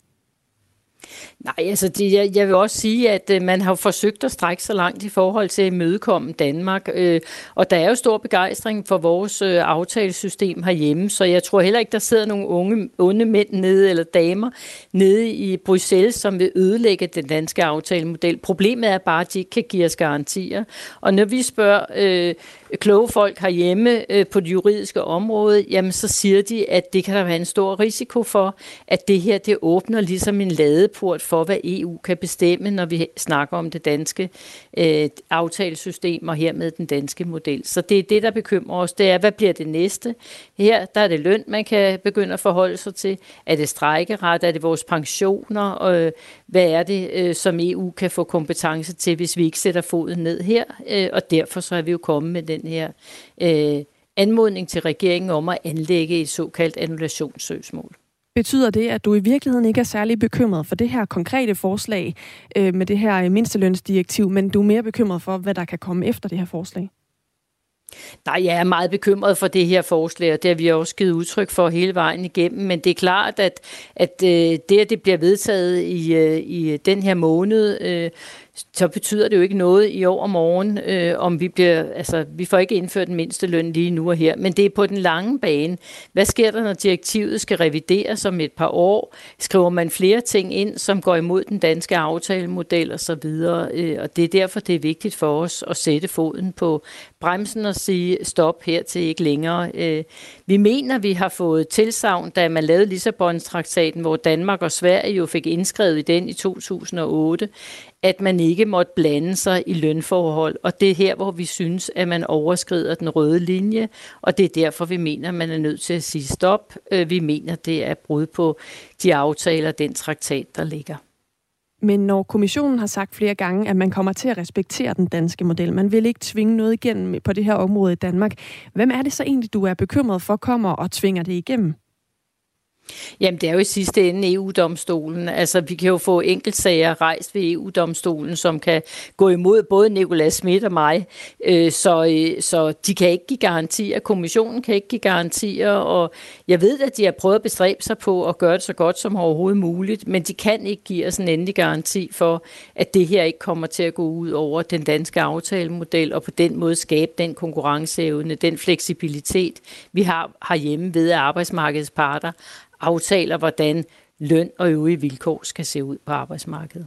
Nej, altså det, jeg, jeg vil også sige, at øh, man har forsøgt at strække så langt i forhold til at imødekomme Danmark, øh, og der er jo stor begejstring for vores øh, aftalesystem herhjemme, så jeg tror heller ikke, der sidder nogle unge, onde mænd nede, eller damer nede i Bruxelles, som vil ødelægge den danske aftalemodel. Problemet er bare, at de ikke kan give os garantier, og når vi spørger øh, kloge folk herhjemme øh, på det juridiske område, jamen så siger de, at det kan der være en stor risiko for, at det her det åbner ligesom en ladeport for, hvad EU kan bestemme, når vi snakker om det danske øh, aftalesystem og hermed den danske model. Så det er det, der bekymrer os. Det er, hvad bliver det næste? Her der er det løn, man kan begynde at forholde sig til. Er det strækkeret? Er det vores pensioner? Og, øh, hvad er det, øh, som EU kan få kompetence til, hvis vi ikke sætter foden ned her? Øh, og derfor så er vi jo kommet med den her øh, anmodning til regeringen om at anlægge et såkaldt annullationssøgsmål. Betyder det, at du i virkeligheden ikke er særlig bekymret for det her konkrete forslag øh, med det her mindstelønsdirektiv, men du er mere bekymret for, hvad der kan komme efter det her forslag? Nej, jeg er meget bekymret for det her forslag, og det har vi også givet udtryk for hele vejen igennem. Men det er klart, at, at øh, det, at det bliver vedtaget i, øh, i den her måned, øh, så betyder det jo ikke noget i år og morgen, øh, om vi bliver, altså vi får ikke indført den mindste løn lige nu og her, men det er på den lange bane. Hvad sker der, når direktivet skal revideres om et par år? Skriver man flere ting ind, som går imod den danske aftalemodel og så videre, øh, og det er derfor, det er vigtigt for os at sætte foden på bremsen og sige stop her til ikke længere. Øh, vi mener, vi har fået tilsavn, da man lavede Lissabon-traktaten, hvor Danmark og Sverige jo fik indskrevet i den i 2008, at man ikke måtte blande sig i lønforhold. Og det er her, hvor vi synes, at man overskrider den røde linje, og det er derfor, vi mener, at man er nødt til at sige stop. Øh, vi mener, det er brud på de aftaler, den traktat, der ligger. Men når kommissionen har sagt flere gange, at man kommer til at respektere den danske model, man vil ikke tvinge noget igennem på det her område i Danmark, hvem er det så egentlig, du er bekymret for, kommer og tvinger det igennem? Jamen, det er jo i sidste ende EU-domstolen. Altså, vi kan jo få enkeltsager rejst ved EU-domstolen, som kan gå imod både Nicolas Schmidt og mig. Øh, så, øh, så de kan ikke give garantier. Kommissionen kan ikke give garantier, og jeg ved, at de har prøvet at bestræbe sig på at gøre det så godt som overhovedet muligt, men de kan ikke give os en endelig garanti for, at det her ikke kommer til at gå ud over den danske aftalemodel, og på den måde skabe den konkurrenceevne, den fleksibilitet, vi har herhjemme ved, at arbejdsmarkedets parter aftaler, hvordan løn og øvrige vilkår skal se ud på arbejdsmarkedet.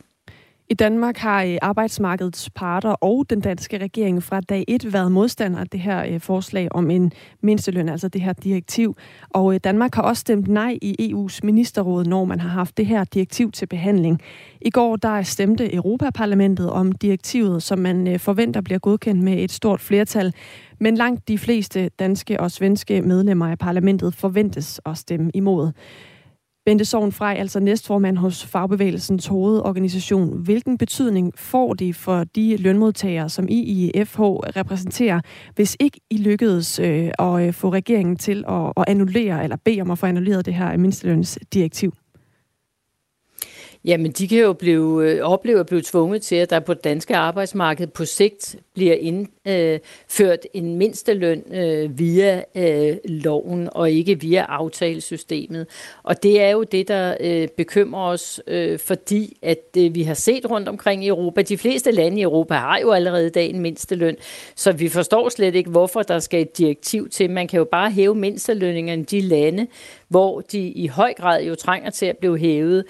I Danmark har øh, arbejdsmarkedets parter og den danske regering fra dag 1 været modstandere af det her øh, forslag om en mindsteløn, altså det her direktiv. Og øh, Danmark har også stemt nej i EU's ministerråd, når man har haft det her direktiv til behandling. I går der stemte Europaparlamentet om direktivet, som man forventer bliver godkendt med et stort flertal. Men langt de fleste danske og svenske medlemmer af parlamentet forventes at stemme imod. Bente Sovn altså næstformand hos Fagbevægelsens hovedorganisation. Hvilken betydning får det for de lønmodtagere, som I i FH repræsenterer, hvis ikke I lykkedes øh, at øh, få regeringen til at, at annullere, eller bede om at få annulleret det her mindstelønsdirektiv? Jamen, de kan jo blive, øh, opleve at blive tvunget til, at der på det danske arbejdsmarked på sigt bliver indført øh, en mindsteløn øh, via øh, loven og ikke via aftalesystemet. Og det er jo det, der øh, bekymrer os, øh, fordi at øh, vi har set rundt omkring i Europa, de fleste lande i Europa har jo allerede i dag en mindsteløn, så vi forstår slet ikke, hvorfor der skal et direktiv til. Man kan jo bare hæve mindstelønningerne i de lande, hvor de i høj grad jo trænger til at blive hævet.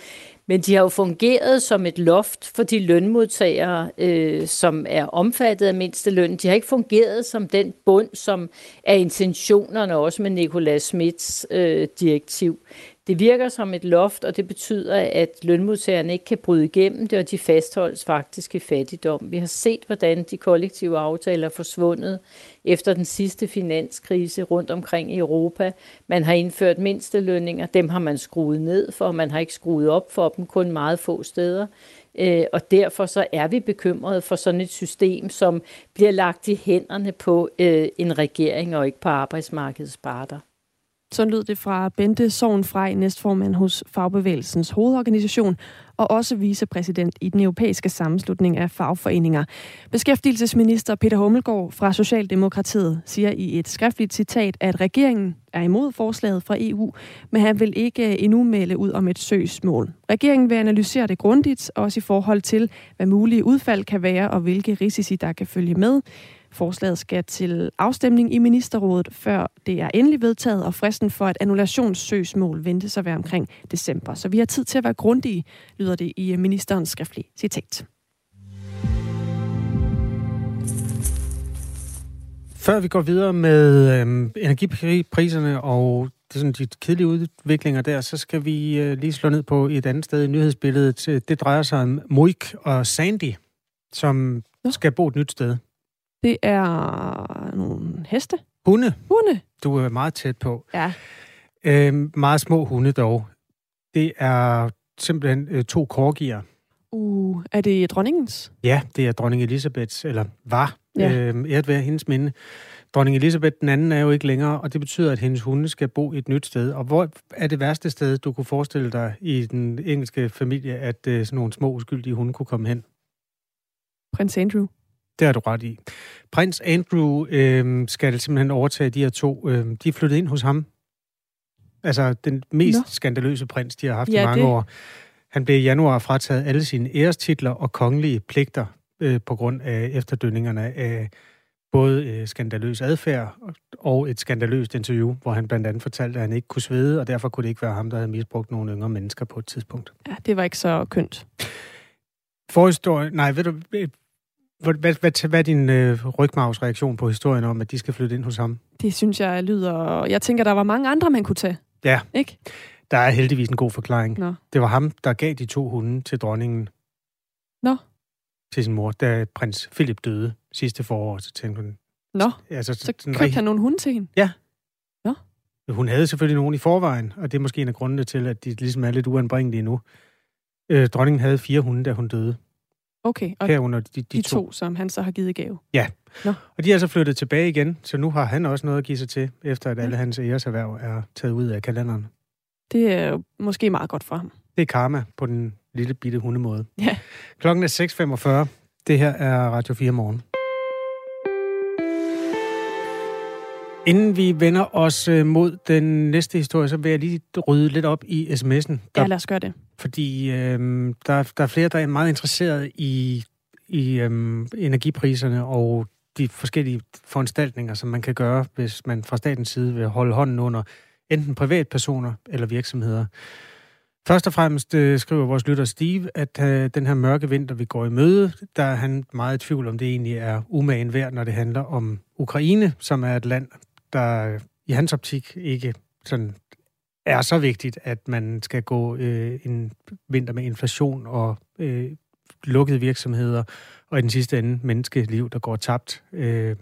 Men de har jo fungeret som et loft for de lønmodtagere, øh, som er omfattet af mindsteløn. De har ikke fungeret som den bund, som er intentionerne også med Nicolas Smits øh, direktiv. Det virker som et loft, og det betyder, at lønmodtagerne ikke kan bryde igennem det, og de fastholdes faktisk i fattigdom. Vi har set, hvordan de kollektive aftaler er forsvundet efter den sidste finanskrise rundt omkring i Europa. Man har indført mindstelønninger, dem har man skruet ned for, man har ikke skruet op for dem, kun meget få steder. Øh, og derfor så er vi bekymrede for sådan et system, som bliver lagt i hænderne på øh, en regering og ikke på arbejdsmarkedets parter. Så lød det fra Bente Sovnfrej, næstformand hos Fagbevægelsens hovedorganisation, og også vicepræsident i den europæiske sammenslutning af fagforeninger. Beskæftigelsesminister Peter Hummelgaard fra Socialdemokratiet siger i et skriftligt citat, at regeringen er imod forslaget fra EU, men han vil ikke øh, endnu melde ud om et søgsmål. Regeringen vil analysere det grundigt, også i forhold til, hvad mulige udfald kan være og hvilke risici, der kan følge med. Forslaget skal til afstemning i ministerrådet, før det er endelig vedtaget, og fristen for et annullationssøgsmål ventes at være omkring december. Så vi har tid til at være grundige, lyder det i ministerens skriftlige citat. Før vi går videre med øhm, energipriserne og det er sådan de kedelige udviklinger der, så skal vi øh, lige slå ned på et andet sted i nyhedsbilledet. Det drejer sig om Moik og Sandy, som skal bo et nyt sted. Det er nogle heste. Hunde. Hunde. Du er meget tæt på. Ja. Øhm, meget små hunde dog. Det er simpelthen øh, to korgier. Uh, er det dronningens? Ja, det er dronning Elisabeths, eller var. Ja. Øhm, æret være hendes minde. Dronning Elisabeth den anden er jo ikke længere, og det betyder, at hendes hunde skal bo et nyt sted. Og hvor er det værste sted, du kunne forestille dig i den engelske familie, at øh, sådan nogle små uskyldige hunde kunne komme hen? Prins Andrew. Det har du ret i. Prins Andrew øh, skal simpelthen overtage de her to. Øh, de er flyttet ind hos ham. Altså den mest Nå. skandaløse prins, de har haft ja, i mange det. år. Han blev i januar frataget alle sine ærestitler og kongelige pligter øh, på grund af efterdønningerne af både øh, skandaløs adfærd og et skandaløst interview, hvor han blandt andet fortalte, at han ikke kunne svede, og derfor kunne det ikke være ham, der havde misbrugt nogle yngre mennesker på et tidspunkt. Ja, det var ikke så kønt. Forhistorie, nej, ved du, hvad, hvad, hvad er din øh, rygmavsreaktion på historien om, at de skal flytte ind hos ham? Det synes jeg lyder... Jeg tænker, der var mange andre, man kunne tage. Ja. Ikke? Der er heldigvis en god forklaring. Nå. Det var ham, der gav de to hunde til dronningen. Nå. Til sin mor, da prins Philip døde sidste forår. Så tænkte hun... Nå, altså, så købte rigtig... han nogle hunde til hende? Ja. Nå. Hun havde selvfølgelig nogen i forvejen, og det er måske en af grundene til, at de ligesom er lidt uanbringelige nu. Øh, dronningen havde fire hunde, da hun døde. Okay, og Herunder de, de, de to. to, som han så har givet gave. Ja, Nå. og de er så flyttet tilbage igen, så nu har han også noget at give sig til, efter at alle hans æreserhverv er taget ud af kalenderen. Det er jo måske meget godt for ham. Det er karma på den lille bitte hundemåde. Ja. Klokken er 6.45. Det her er Radio 4 morgen. Inden vi vender os øh, mod den næste historie, så vil jeg lige rydde lidt op i sms'en. Der, ja, lad os gøre det. Fordi øh, der, der er flere, der er meget interesseret i, i øh, energipriserne og de forskellige foranstaltninger, som man kan gøre, hvis man fra statens side vil holde hånden under enten privatpersoner eller virksomheder. Først og fremmest øh, skriver vores lytter Steve, at øh, den her mørke vinter, vi går i møde, der er han meget i tvivl om, det egentlig er umagen værd, når det handler om Ukraine, som er et land, der i hans optik ikke sådan er så vigtigt, at man skal gå øh, en vinter med inflation og øh, lukkede virksomheder, og i den sidste ende menneskeliv, der går tabt. Øh,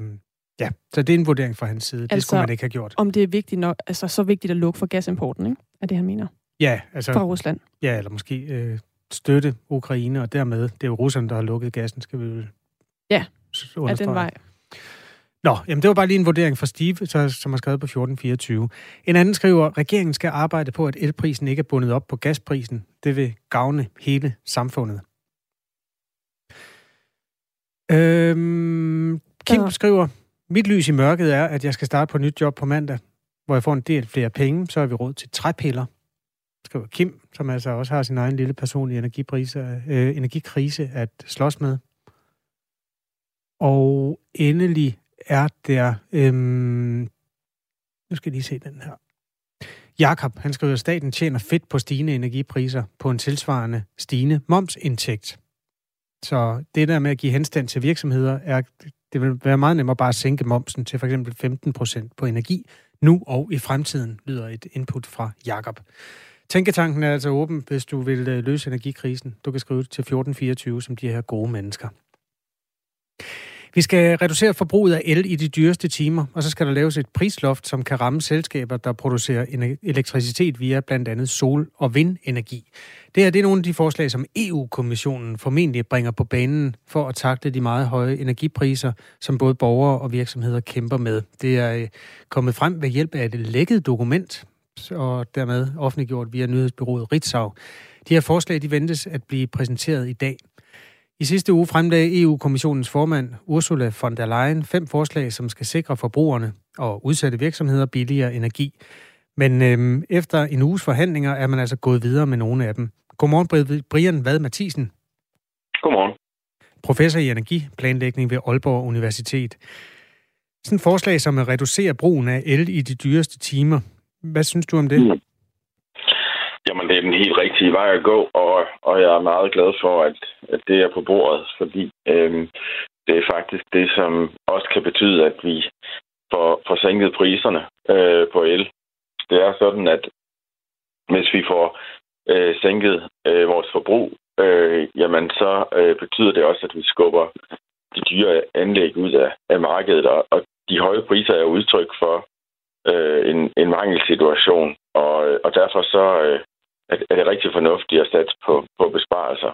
ja, så det er en vurdering fra hans side. Altså, det skulle man ikke have gjort. Om det er vigtigt nok, altså så vigtigt at lukke for gasimporten, ikke? Er det, han mener? Ja, altså... Fra Rusland. Ja, eller måske øh, støtte Ukraine, og dermed, det er jo russerne, der har lukket gassen, skal vi vel Ja, er den vej. Nå, jamen det var bare lige en vurdering fra Steve, som har skrevet på 1424. En anden skriver, regeringen skal arbejde på, at elprisen ikke er bundet op på gasprisen. Det vil gavne hele samfundet. Øhm, Kim ja. skriver, mit lys i mørket er, at jeg skal starte på et nyt job på mandag, hvor jeg får en del flere penge, så har vi råd til træpiller. Skriver Kim, som altså også har sin egen lille personlige energiprise, øh, energikrise at slås med. Og endelig er der... Øhm, nu skal jeg lige se den her. Jakob, han skriver, at staten tjener fedt på stigende energipriser på en tilsvarende stigende momsindtægt. Så det der med at give henstand til virksomheder, er, det vil være meget nemmere bare at sænke momsen til for eksempel 15 procent på energi, nu og i fremtiden, lyder et input fra Jakob. Tænketanken er altså åben, hvis du vil øh, løse energikrisen. Du kan skrive til 1424 som de her gode mennesker. Vi skal reducere forbruget af el i de dyreste timer, og så skal der laves et prisloft, som kan ramme selskaber, der producerer elektricitet via blandt andet sol- og vindenergi. Det her det er nogle af de forslag, som EU-kommissionen formentlig bringer på banen for at takle de meget høje energipriser, som både borgere og virksomheder kæmper med. Det er øh, kommet frem ved hjælp af et lækket dokument, og dermed offentliggjort via nyhedsbyrået Ritzau. De her forslag de ventes at blive præsenteret i dag. I sidste uge fremlagde EU-kommissionens formand Ursula von der Leyen fem forslag, som skal sikre forbrugerne og udsatte virksomheder billigere energi. Men øhm, efter en uges forhandlinger er man altså gået videre med nogle af dem. Godmorgen, Brian Vad Mathisen. Godmorgen. Professor i energiplanlægning ved Aalborg Universitet. Sådan et forslag som at reducere brugen af el i de dyreste timer. Hvad synes du om det? Mm. Jamen, det er den helt rigtige vej at gå, og, og jeg er meget glad for, at, at det er på bordet, fordi øhm, det er faktisk det, som også kan betyde, at vi får, får sænket priserne øh, på el. Det er sådan, at hvis vi får øh, sænket øh, vores forbrug, øh, jamen så øh, betyder det også, at vi skubber de dyre anlæg ud af, af markedet, og, og de høje priser er udtryk for øh, en, en mangelsituation, og, og derfor så øh, er det rigtig fornuftigt at satse på, på besparelser.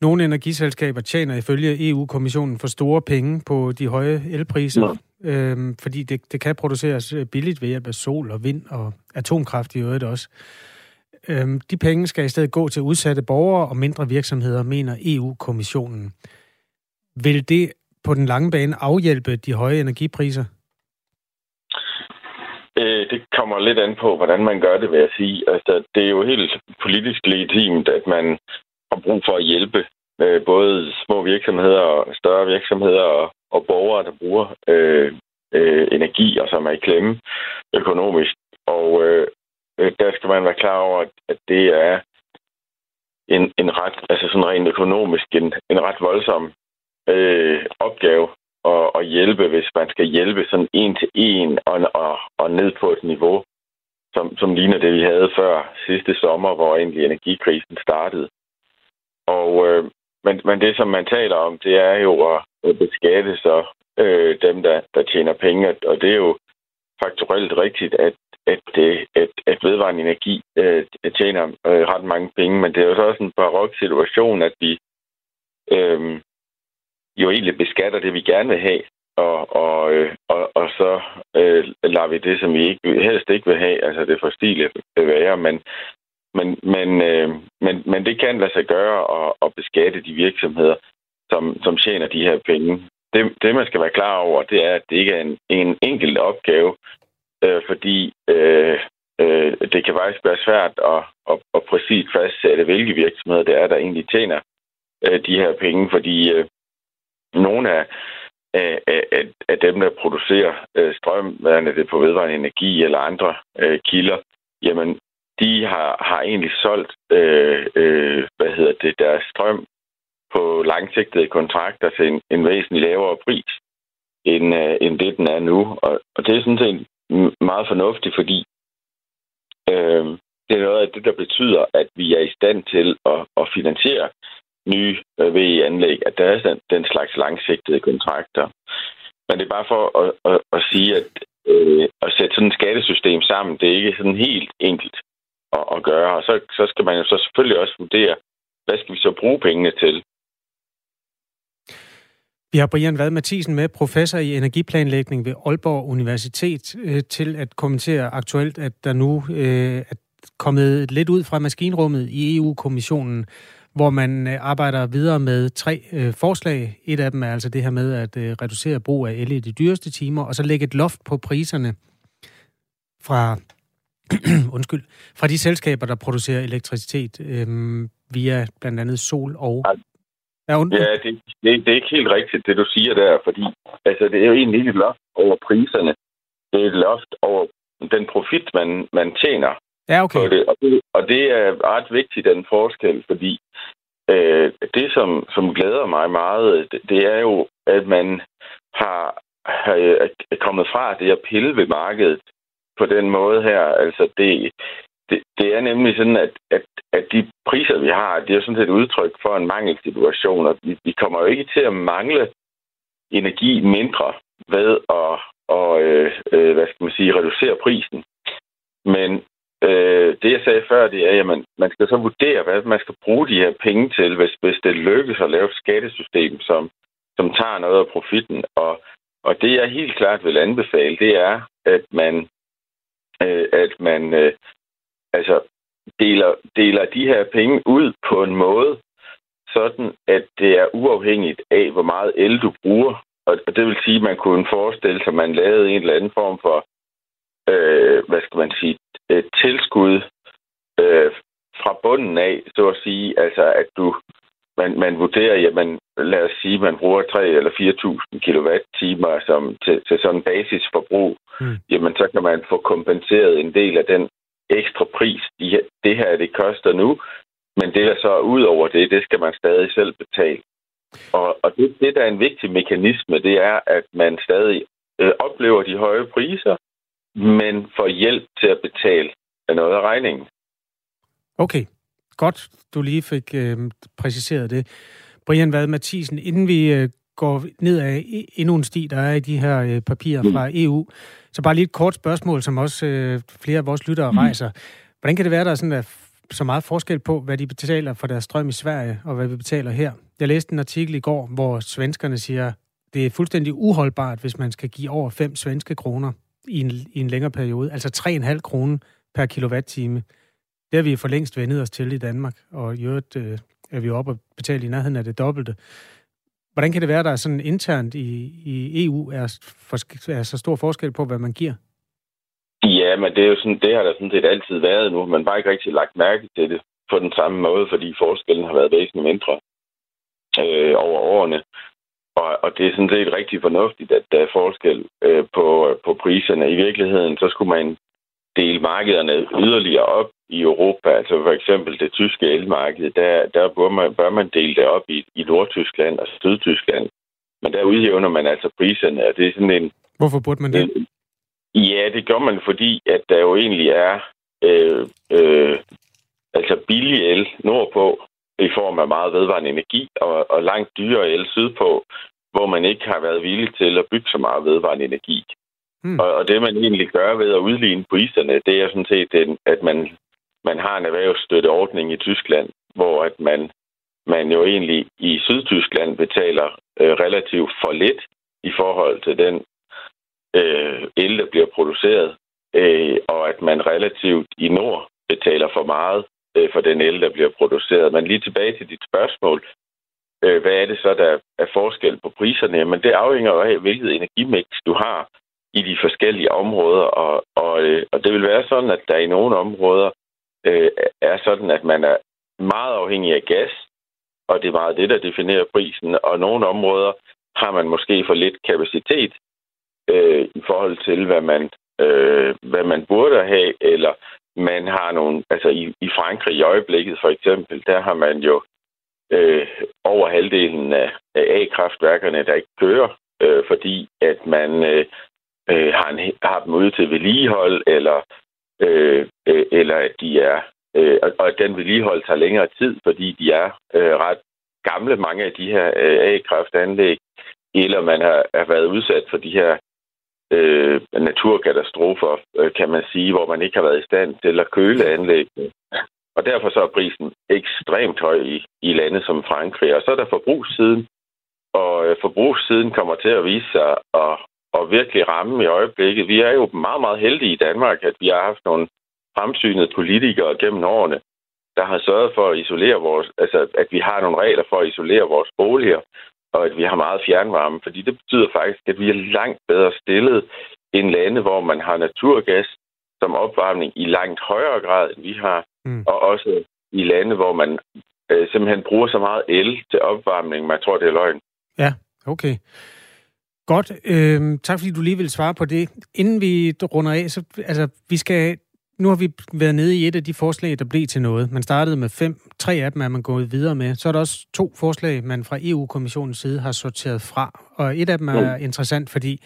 Nogle energiselskaber tjener ifølge EU-kommissionen for store penge på de høje elpriser, ja. øhm, fordi det, det kan produceres billigt ved hjælp af sol og vind og atomkraft i øvrigt også. Øhm, de penge skal i stedet gå til udsatte borgere og mindre virksomheder, mener EU-kommissionen. Vil det på den lange bane afhjælpe de høje energipriser? Øh, det kommer lidt an på, hvordan man gør det, vil jeg sige. Altså, det er jo helt politisk legitimt, at man har brug for at hjælpe øh, både små virksomheder og større virksomheder og, og borgere, der bruger øh, øh, energi og som er i klemme økonomisk. Og øh, øh der skal man være klar over, at det er en, en ret, altså sådan rent økonomisk, en, en ret voldsom øh, opgave at, at hjælpe, hvis man skal hjælpe sådan en til en og, og, og ned på et niveau, som, som ligner det, vi havde før sidste sommer, hvor egentlig energikrisen startede. Og, øh, men, men det, som man taler om, det er jo at beskatte så øh, dem, der, der tjener penge. Og det er jo faktuelt rigtigt, at, at, at, at vedvarende energi øh, tjener øh, ret mange penge, men det er jo så også en barok situation, at vi øh, jo egentlig beskatter det, vi gerne vil have. Og, og, øh, og, og så øh, lader vi det, som vi ikke, helst ikke vil have, altså det fossile være, men, men, men, øh, men, men det kan lade sig gøre at, at beskatte de virksomheder, som, som tjener de her penge. Det, det, man skal være klar over, det er, at det ikke er en, en enkelt opgave, øh, fordi øh, øh, det kan faktisk være svært at, at, at præcis fastsætte, hvilke virksomheder det er, der egentlig tjener øh, de her penge, fordi øh, nogle af, af, af, af dem, der producerer øh, strøm, hvad det på vedvarende energi eller andre øh, kilder, jamen, de har, har egentlig solgt øh, øh, hvad hedder det, deres strøm på langsigtede kontrakter til en, en væsentlig lavere pris, end, øh, end det, den er nu. Og, og det er sådan set meget fornuftigt, fordi øh, det er noget af det, der betyder, at vi er i stand til at, at finansiere nye øh, VE-anlæg, at der er den, den slags langsigtede kontrakter. Men det er bare for at, at, at sige, at øh, at sætte sådan et skattesystem sammen, det er ikke sådan helt enkelt at, at gøre. Og så, så skal man jo så selvfølgelig også vurdere, hvad skal vi så bruge pengene til? Vi har Brian Vad Mathisen med, professor i energiplanlægning ved Aalborg Universitet, øh, til at kommentere aktuelt, at der nu øh, er kommet lidt ud fra maskinrummet i EU-kommissionen, hvor man øh, arbejder videre med tre øh, forslag. Et af dem er altså det her med at øh, reducere brug af el i de dyreste timer, og så lægge et loft på priserne fra, undskyld, fra de selskaber, der producerer elektricitet øh, via blandt andet sol og Ja, ja det, det, det er ikke helt rigtigt, det du siger der, fordi altså, det er jo egentlig ikke et loft over priserne. Det er et loft over den profit, man, man tjener. Ja, okay. På det. Og, det, og det er ret vigtigt, den forskel, fordi øh, det, som, som glæder mig meget, det, det er jo, at man har, har er kommet fra det at pille ved markedet på den måde her. Altså, det, det, det er nemlig sådan, at, at, at de priser, vi har, det er sådan set udtryk for en mangelsituation, og vi, vi kommer jo ikke til at mangle energi mindre ved at og, øh, øh, hvad skal man sige, reducere prisen. Men øh, det, jeg sagde før, det er, at man, man skal så vurdere, hvad man skal bruge de her penge til, hvis, hvis det lykkes at lave et skattesystem, som, som tager noget af profitten. Og, og det, jeg helt klart vil anbefale, det er, at man, øh, at man øh, altså deler, deler de her penge ud på en måde, sådan at det er uafhængigt af, hvor meget el du bruger. Og det vil sige, at man kunne forestille sig, at man lavede en eller anden form for, øh, hvad skal man sige, tilskud øh, fra bunden af, så at sige, altså at du, man, man vurderer, jamen lad os sige, man bruger 3 eller 4.000 kWh som, til, til sådan en basisforbrug, mm. jamen så kan man få kompenseret en del af den ekstra pris, de, det her det koster nu, men det, der så er ud over det, det skal man stadig selv betale. Og, og det, det, der er en vigtig mekanisme, det er, at man stadig øh, oplever de høje priser, men får hjælp til at betale noget af regningen. Okay, godt, du lige fik øh, præciseret det. Brian Vad Mathisen, inden vi øh, går ned af endnu en sti, der er i de her øh, papirer mm. fra EU, så bare lige et kort spørgsmål, som også øh, flere af vores lyttere mm. rejser. Hvordan kan det være, der er sådan, at så meget forskel på, hvad de betaler for deres strøm i Sverige, og hvad vi betaler her? Jeg læste en artikel i går, hvor svenskerne siger, det er fuldstændig uholdbart, hvis man skal give over 5 svenske kroner i en, i en længere periode. Altså 3,5 kroner per kilowatt-time. Det har vi for længst vendet os til i Danmark, og i øvrigt øh, er vi oppe og betale i nærheden af det dobbelte. Hvordan kan det være, at der sådan internt i, i EU er, for, er så stor forskel på, hvad man giver? Ja, men det er jo sådan, det har der sådan set altid været nu. Man bare ikke rigtig lagt mærke til det på den samme måde, fordi forskellen har været væsentligt mindre øh, over årene. Og, og det er sådan set rigtig fornuftigt, at der er forskel øh, på, på priserne. I virkeligheden, så skulle man dele markederne yderligere op i Europa. Altså for eksempel det tyske elmarked, der, der bør, man, bør man dele det op i, i Nordtyskland og Sydtyskland. Men der udjævner man altså priserne, og det er sådan en... Hvorfor burde man det? En, ja, det gør man, fordi at der jo egentlig er øh, øh, altså billig el nordpå i form af meget vedvarende energi, og, og langt dyrere el sydpå, hvor man ikke har været villig til at bygge så meget vedvarende energi. Hmm. Og, og det, man egentlig gør ved at udligne priserne, det er sådan set, at man man har en erhvervsstøtteordning i Tyskland, hvor at man, man jo egentlig i Sydtyskland betaler øh, relativt for lidt i forhold til den øh, el, der bliver produceret, øh, og at man relativt i nord betaler for meget øh, for den el, der bliver produceret. Men lige tilbage til dit spørgsmål. Øh, hvad er det så, der er forskel på priserne? Men det afhænger af, hvilket energimix du har i de forskellige områder. Og, og, øh, og det vil være sådan, at der i nogle områder øh, er sådan, at man er meget afhængig af gas, og det er meget det, der definerer prisen. Og nogle områder har man måske for lidt kapacitet øh, i forhold til, hvad man, øh, hvad man burde have, eller man har nogle, altså i, i Frankrig i øjeblikket for eksempel, der har man jo øh, over halvdelen af, af A-kraftværkerne, der ikke kører, øh, fordi at man øh, øh, har, en, har dem ude til vedligehold, eller, øh, øh, eller at de er, øh, og at den vedligehold tager længere tid, fordi de er øh, ret gamle, mange af de her øh, A-kraftanlæg, eller man har, har været udsat for de her øh, naturkatastrofer, øh, kan man sige, hvor man ikke har været i stand til at køle anlæggene. Og derfor så er prisen ekstremt høj i, i lande som Frankrig. Og så er der forbrugssiden, og øh, forbrugssiden kommer til at vise sig at, at virkelig ramme i øjeblikket. Vi er jo meget, meget heldige i Danmark, at vi har haft nogle fremsynede politikere gennem årene, der har sørget for at isolere vores, altså at vi har nogle regler for at isolere vores boliger, og at vi har meget fjernvarme, fordi det betyder faktisk, at vi er langt bedre stillet end lande, hvor man har naturgas som opvarmning i langt højere grad, end vi har, mm. og også i lande, hvor man øh, simpelthen bruger så meget el til opvarmning, man tror, det er løgn. Ja, okay. Godt. Øh, tak fordi du lige vil svare på det. Inden vi runder af, så altså, vi skal nu har vi været nede i et af de forslag, der blev til noget. Man startede med fem. Tre af dem er man gået videre med. Så er der også to forslag, man fra EU-kommissionens side har sorteret fra. Og et af dem er interessant, fordi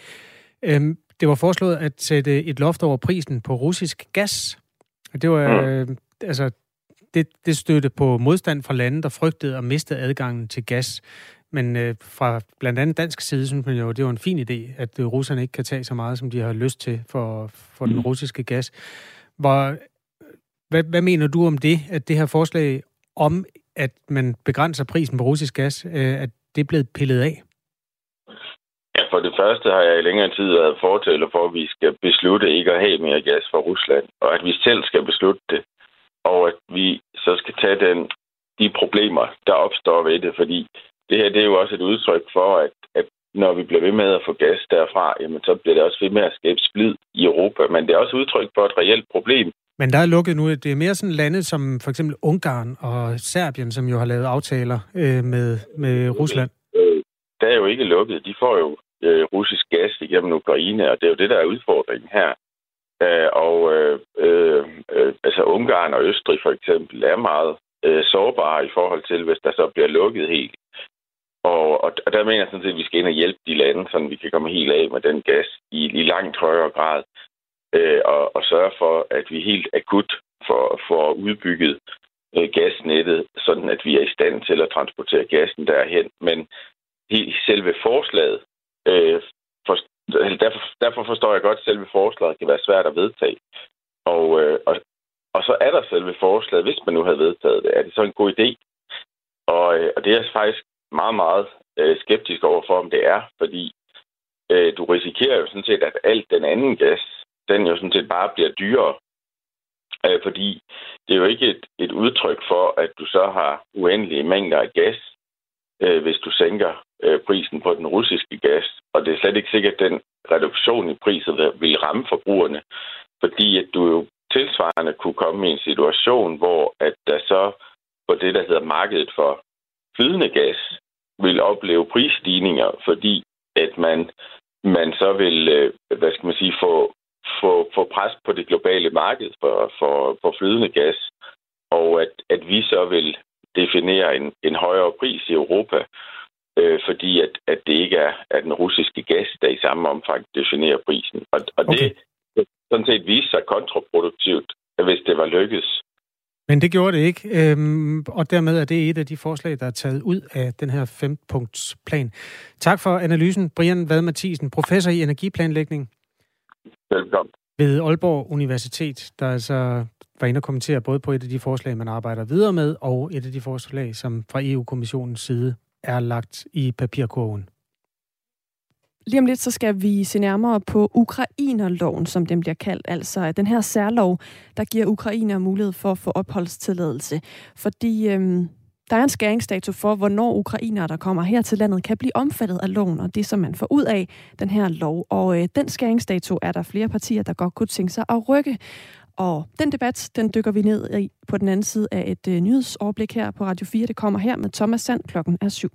øhm, det var foreslået at sætte et loft over prisen på russisk gas. Det var øh, altså det, det støtte på modstand fra lande, der frygtede at miste adgangen til gas. Men øh, fra blandt andet dansk side synes man jo, det var en fin idé, at øh, russerne ikke kan tage så meget, som de har lyst til for, for den russiske gas. Hvor, hvad, hvad mener du om det, at det her forslag om, at man begrænser prisen på russisk gas, øh, at det er blevet pillet af? Ja, for det første har jeg i længere tid været fortaler for, at vi skal beslutte ikke at have mere gas fra Rusland, og at vi selv skal beslutte det, og at vi så skal tage den, de problemer, der opstår ved det, fordi det her det er jo også et udtryk for, at når vi bliver ved med at få gas derfra, jamen, så bliver det også ved med at skabe splid i Europa. Men det er også udtryk for et reelt problem. Men der er lukket nu, det er mere sådan lande som for eksempel Ungarn og Serbien, som jo har lavet aftaler øh, med, med Rusland. Øh, der er jo ikke lukket. De får jo øh, russisk gas igennem Ukraine, og det er jo det, der er udfordringen her. Øh, og øh, øh, altså Ungarn og Østrig for eksempel er meget øh, sårbare i forhold til, hvis der så bliver lukket helt. Og, og, og der mener jeg sådan set, at vi skal ind og hjælpe de lande, så vi kan komme helt af med den gas i, i langt højere grad. Øh, og, og sørge for, at vi helt akut får, får udbygget øh, gasnettet, sådan at vi er i stand til at transportere gassen derhen. Men i selve forslaget, øh, for, derfor, derfor forstår jeg godt, at selve forslaget kan være svært at vedtage. Og, øh, og, og så er der selve forslaget, hvis man nu havde vedtaget det, er det så en god idé? Og, øh, og det er faktisk meget, meget øh, skeptisk overfor, om det er, fordi øh, du risikerer jo sådan set, at alt den anden gas, den jo sådan set bare bliver dyrere. Øh, fordi det er jo ikke et, et udtryk for, at du så har uendelige mængder af gas, øh, hvis du sænker øh, prisen på den russiske gas. Og det er slet ikke sikkert, at den reduktion i priset vil ramme forbrugerne, fordi at du jo tilsvarende kunne komme i en situation, hvor at der så på det, der hedder markedet for flydende gas vil opleve prisstigninger, fordi at man, man så vil, øh, hvad skal man sige, få, få, få pres på det globale marked for, for, for flydende gas, og at, at vi så vil definere en, en højere pris i Europa, øh, fordi at, at det ikke er, er den russiske gas, der i samme omfang definerer prisen. Og, og okay. det sådan set viste sig kontraproduktivt, hvis det var lykkedes. Men det gjorde det ikke, øhm, og dermed er det et af de forslag, der er taget ud af den her fempunktsplan. Tak for analysen, Brian Vad Mathisen, professor i energiplanlægning. Velkommen. Ved Aalborg Universitet, der altså var inde og kommentere både på et af de forslag, man arbejder videre med, og et af de forslag, som fra EU-kommissionens side er lagt i papirkurven. Lige om lidt, så skal vi se nærmere på Ukrainerloven, som den bliver kaldt. Altså den her særlov, der giver ukrainer mulighed for at få opholdstilladelse. Fordi øhm, der er en skæringsdato for, hvornår ukrainere, der kommer her til landet, kan blive omfattet af loven, og det som man får ud af den her lov. Og øh, den skæringsdato er der flere partier, der godt kunne tænke sig at rykke. Og den debat, den dykker vi ned i på den anden side af et øh, nyhedsoverblik her på Radio 4. Det kommer her med Thomas Sand klokken er syv.